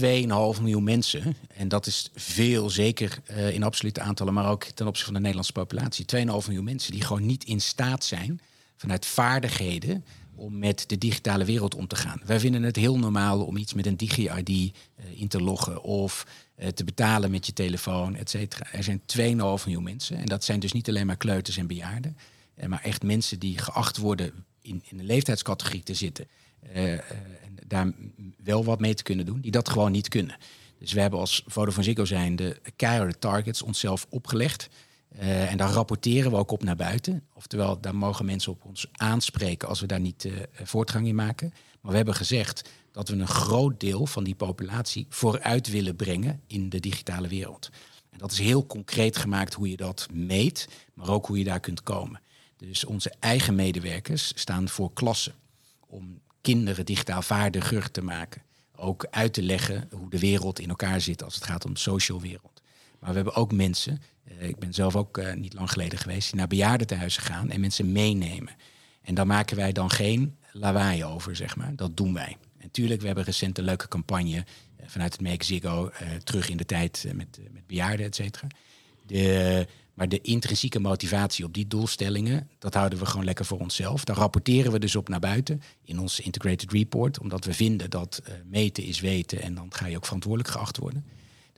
2,5 miljoen mensen. En dat is veel, zeker uh, in absolute aantallen, maar ook ten opzichte van de Nederlandse populatie. 2,5 miljoen mensen die gewoon niet in staat zijn vanuit vaardigheden om met de digitale wereld om te gaan. Wij vinden het heel normaal om iets met een digi-ID uh, in te loggen of uh, te betalen met je telefoon, et cetera. Er zijn 2,5 miljoen mensen en dat zijn dus niet alleen maar kleuters en bejaarden, uh, maar echt mensen die geacht worden in, in een leeftijdscategorie te zitten en daar wel wat mee te kunnen doen, die dat gewoon niet kunnen. Dus we hebben als Vodafone Ziggo zijn de keiharde targets onszelf opgelegd. Uh, en daar rapporteren we ook op naar buiten. Oftewel, daar mogen mensen op ons aanspreken als we daar niet uh, voortgang in maken. Maar we hebben gezegd dat we een groot deel van die populatie vooruit willen brengen in de digitale wereld. En dat is heel concreet gemaakt hoe je dat meet, maar ook hoe je daar kunt komen. Dus onze eigen medewerkers staan voor klassen om kinderen digitaal vaardiger te maken. Ook uit te leggen hoe de wereld in elkaar zit als het gaat om de social wereld. Maar we hebben ook mensen eh, ik ben zelf ook uh, niet lang geleden geweest, naar bejaardentehuizen gaan en mensen meenemen. En daar maken wij dan geen lawaai over, zeg maar. Dat doen wij. En tuurlijk, we hebben recent een leuke campagne uh, vanuit het Make Ziggo, terug in de tijd met, met bejaarden, et cetera. De, maar de intrinsieke motivatie op die doelstellingen, dat houden we gewoon lekker voor onszelf. Daar rapporteren we dus op naar buiten in ons Integrated Report, omdat we vinden dat meten is weten en dan ga je ook verantwoordelijk geacht worden.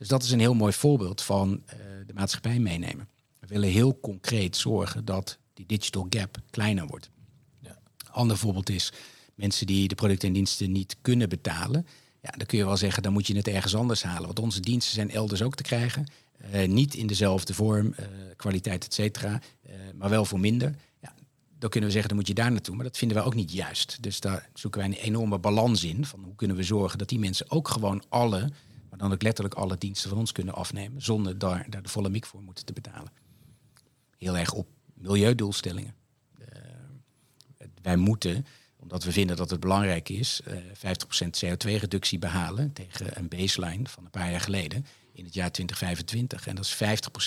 Dus dat is een heel mooi voorbeeld van de maatschappij meenemen. We willen heel concreet zorgen dat die digital gap kleiner wordt. Ja. Ander voorbeeld is mensen die de producten en diensten niet kunnen betalen. Ja, dan kun je wel zeggen, dan moet je het ergens anders halen. Want onze diensten zijn elders ook te krijgen. Uh, niet in dezelfde vorm, uh, kwaliteit, et cetera. Maar wel voor minder. Ja, dan kunnen we zeggen, dan moet je daar naartoe. Maar dat vinden wij ook niet juist. Dus daar zoeken wij een enorme balans in. Van hoe kunnen we zorgen dat die mensen ook gewoon alle maar dan ook letterlijk alle diensten van ons kunnen afnemen, zonder daar, daar de volle mik voor moeten te betalen. Heel erg op milieudoelstellingen. Uh, wij moeten, omdat we vinden dat het belangrijk is, uh, 50% CO2-reductie behalen tegen een baseline van een paar jaar geleden in het jaar 2025. En dat is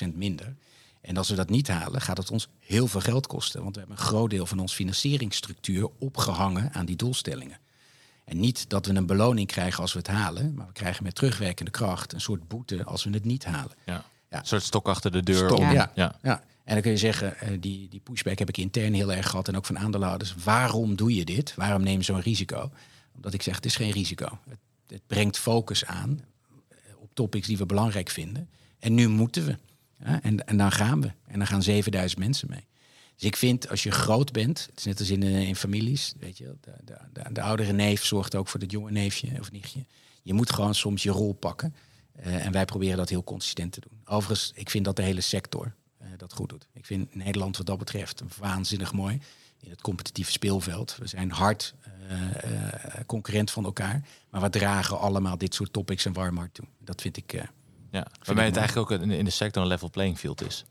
50% minder. En als we dat niet halen, gaat het ons heel veel geld kosten. Want we hebben een groot deel van onze financieringsstructuur opgehangen aan die doelstellingen. En niet dat we een beloning krijgen als we het halen, maar we krijgen met terugwerkende kracht een soort boete als we het niet halen. Ja. ja. Een soort stok achter de deur. Stok, ja. ja. Ja. En dan kun je zeggen, uh, die, die pushback heb ik intern heel erg gehad en ook van aandeelhouders. Waarom doe je dit? Waarom neem je zo'n risico? Omdat ik zeg, het is geen risico. Het, het brengt focus aan eh, op topics die we belangrijk vinden. En nu moeten we. Ja, en, en dan gaan we. En dan gaan 7000 mensen mee. Dus ik vind, als je groot bent, het is net als in, uh, in families, weet je, de, de, de, de, oudere neef zorgt ook voor het jonge neefje of nichtje. Je moet gewoon soms je rol pakken. Uh, en wij proberen dat heel consistent te doen. Overigens, ik vind dat de hele sector uh, dat goed doet. Ik vind Nederland wat dat betreft waanzinnig mooi in het competitieve speelveld. We zijn hard concurrent van elkaar, maar we dragen allemaal dit soort topics en warm hart toe. Dat vind ik. ja, waarbij het eigenlijk ook in de sector een level playing field is.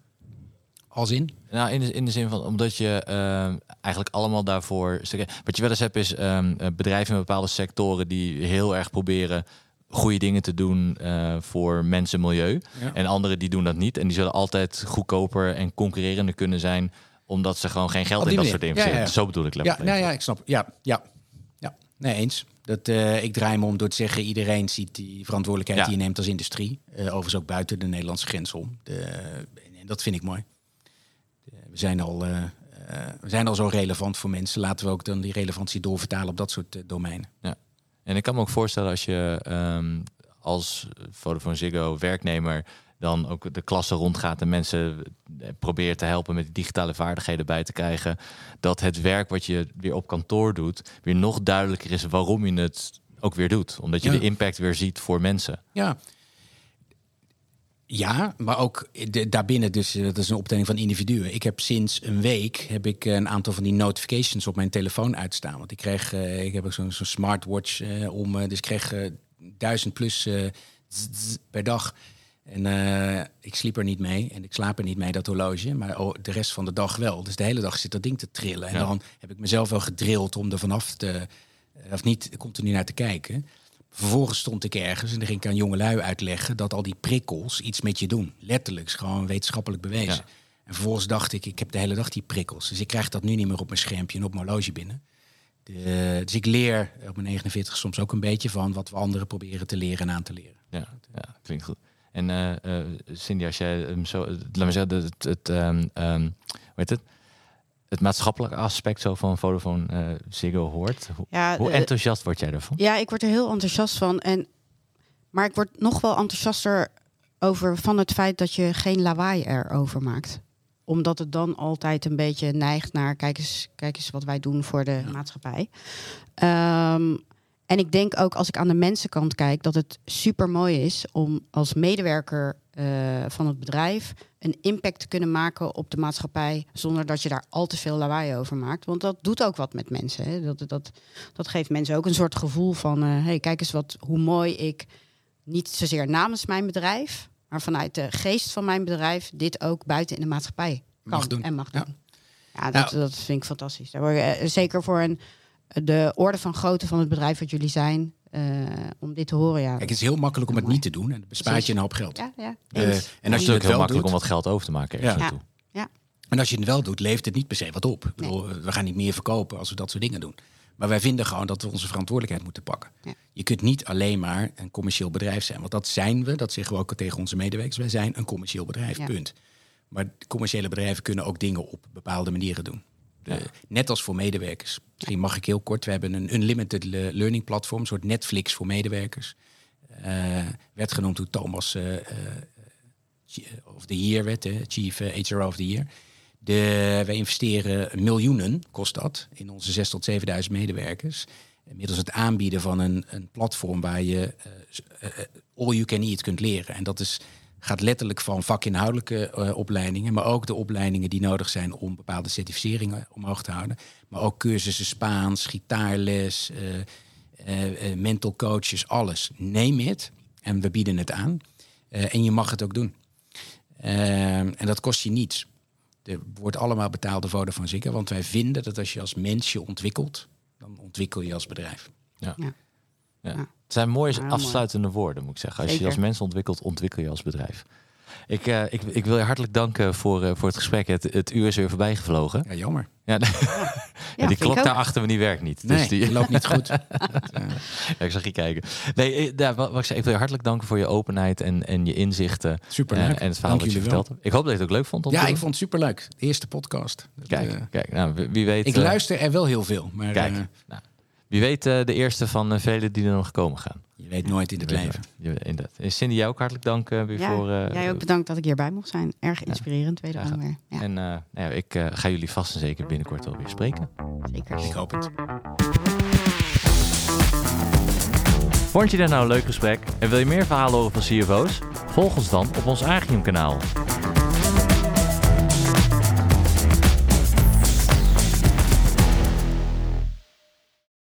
Als in? Nou, in de, in de zin van, omdat je uh, eigenlijk allemaal daarvoor... Wat je wel eens hebt is um, bedrijven in bepaalde sectoren die heel erg proberen goede dingen te doen uh, voor mensen en milieu. Ja. En anderen die doen dat niet. En die zullen altijd goedkoper en concurrerender kunnen zijn omdat ze gewoon geen geld in dat soort dingen ja, ja. Zo bedoel ik. Ja, nou ja, ik snap. Ja, ja, ja. Nee, eens. Dat, uh, ik draai me om door te zeggen, iedereen ziet die verantwoordelijkheid die je neemt als industrie. Uh, overigens ook buiten de Nederlandse grens om. De, en dat vind ik mooi we zijn al, uh, we zijn al zo relevant voor mensen. Laten we ook dan die relevantie doorvertalen op dat soort uh, domeinen. Ja. En ik kan me ook voorstellen als je um, als Vodafone Ziggo werknemer dan ook de klasse rondgaat en mensen eh, probeert te helpen met digitale vaardigheden bij te krijgen. Dat het werk wat je weer op kantoor doet, weer nog duidelijker is waarom je het ook weer doet. Omdat je Ja. de impact weer ziet voor mensen. Ja. Ja, maar ook de, daarbinnen, dus eh, dat is een optelling van individuen. Ik heb sinds een week heb ik een aantal van die notifications op mijn telefoon uitstaan. Want ik kreeg, eh, ik heb ook zo'n zo'n smartwatch eh, om, dus ik kreeg duizend plus zzz, zzz per dag. En ik sliep er niet mee en ik slaap er niet mee, dat horloge. Maar oh, de rest van de dag wel. Dus de hele dag zit dat ding te trillen. En Ja. dan heb ik mezelf wel gedrild om er vanaf te, of niet continu naar te kijken. Vervolgens stond ik ergens en dan ging ik aan jongelui uitleggen dat al die prikkels iets met je doen. Letterlijk, is gewoon wetenschappelijk bewezen. Ja. En vervolgens dacht ik, ik heb de hele dag die prikkels. Dus ik krijg dat nu niet meer op mijn schermpje en op mijn horloge binnen. De, dus ik leer op mijn 49 soms ook een beetje van wat we anderen proberen te leren en aan te leren. Ja, ja klinkt goed. En eh, Cindy, als jij hem zo, eh, laat me zeggen, het, het, hoe heet het? Het maatschappelijke aspect zo van Vodafone eh Ziggo hoort. Hoe, Ja, hoe eh, enthousiast word jij daarvan? Ja, ik word er heel enthousiast van. En, maar ik word nog wel enthousiaster over van het feit dat je geen lawaai erover maakt. Omdat het dan altijd een beetje neigt naar kijk eens, kijk eens wat wij doen voor de maatschappij. Ehm, en ik denk ook als ik aan de mensenkant kijk dat het super mooi is om als medewerker eh, van het bedrijf een impact te kunnen maken op de maatschappij zonder dat je daar al te veel lawaai over maakt. Want dat doet ook wat met mensen. Hè? Dat, dat, dat geeft mensen ook een soort gevoel van eh, hey, kijk eens wat, hoe mooi ik niet zozeer namens mijn bedrijf, maar vanuit de geest van mijn bedrijf dit ook buiten in de maatschappij kan Mag doen. en mag doen. Ja, dat, Nou. dat vind ik fantastisch. Daar word je, eh, zeker voor een, de orde van grootte van het bedrijf wat jullie zijn, eh, om dit te horen. Ja, Kijk, het is heel makkelijk om het niet te doen en het bespaart je een hoop geld. ja, ja. Eh, en Het als is je natuurlijk het heel makkelijk doet, om wat geld over te maken Ja. naartoe. En als je het wel doet, levert het niet per se wat op. Ik bedoel, we gaan niet meer verkopen als we dat soort dingen doen. Maar wij vinden gewoon dat we onze verantwoordelijkheid moeten pakken. Ja. Je kunt niet alleen maar een commercieel bedrijf zijn. Want dat zijn we, dat zeggen we ook tegen onze medewerkers. Wij zijn een commercieel bedrijf, Ja. punt. Maar commerciële bedrijven kunnen ook dingen op bepaalde manieren doen. Ja. Net als voor medewerkers. Misschien mag ik heel kort. We hebben een unlimited le- learning platform, een soort Netflix voor medewerkers. Eh, werd genoemd toen Thomas eh, eh, of the Year werd, Chief eh, HR of the Year. De, wij investeren miljoenen, kost dat, in onze 6 tot 7000 medewerkers. Middels het aanbieden van een, een platform waar je eh, eh, eh, all you can eat kunt leren. En dat is, gaat letterlijk van vakinhoudelijke eh, opleidingen, maar ook de opleidingen die nodig zijn om bepaalde certificeringen omhoog te houden. Maar ook cursussen Spaans, gitaarles, eh, eh, eh, mental coaches, alles. Neem het en we bieden het aan. Eh, en je mag het ook doen. Ehm, en dat kost je niets. Er wordt allemaal betaald door Vodafone Ziggo. Want wij vinden dat als je als mens je ontwikkelt, dan ontwikkel je als bedrijf. Ja. Ja. Het zijn mooie Ja, heel afsluitende woorden, moet ik zeggen. Als je als mens ontwikkelt, ontwikkel je als bedrijf. Ik, eh, ik, ik wil je hartelijk danken voor, eh, voor het gesprek. Het, het uur is weer voorbij gevlogen. Ja, jammer. Ja, die klok ook. daar achter me die werkt niet. Nee, Dus die, het loopt niet goed. ja, ik zag je kijken. Nee, eh, ja, wat, wat ik zei, ik wil je hartelijk danken voor je openheid en, en je inzichten. Eh, en het verhaal Dank dat je verteld hebt. Ik hoop dat je het ook leuk vond. om te Ja, ik vond het superleuk. De eerste podcast. Dat, Kijk, eh, kijk nou, wie, weet... ik eh, luister er wel heel veel. Maar Kijk, eh, nou, wie weet eh, de eerste van eh, vele die er nog komen gaan. je weet nooit in het leven. Inderdaad. En Cindy, jou ook hartelijk dank eh, weer Ja, voor... eh, jij ook bedankt dat ik hierbij mocht zijn. Erg inspirerend, wederom Ja. weer. Ja, En eh, nou ja, ik eh, ga jullie vast en zeker binnenkort wel weer spreken. zeker. Ik hoop het. Vond je dit nou een leuk gesprek en wil je meer verhalen horen van CFO's? Volg ons dan op ons Agium kanaal.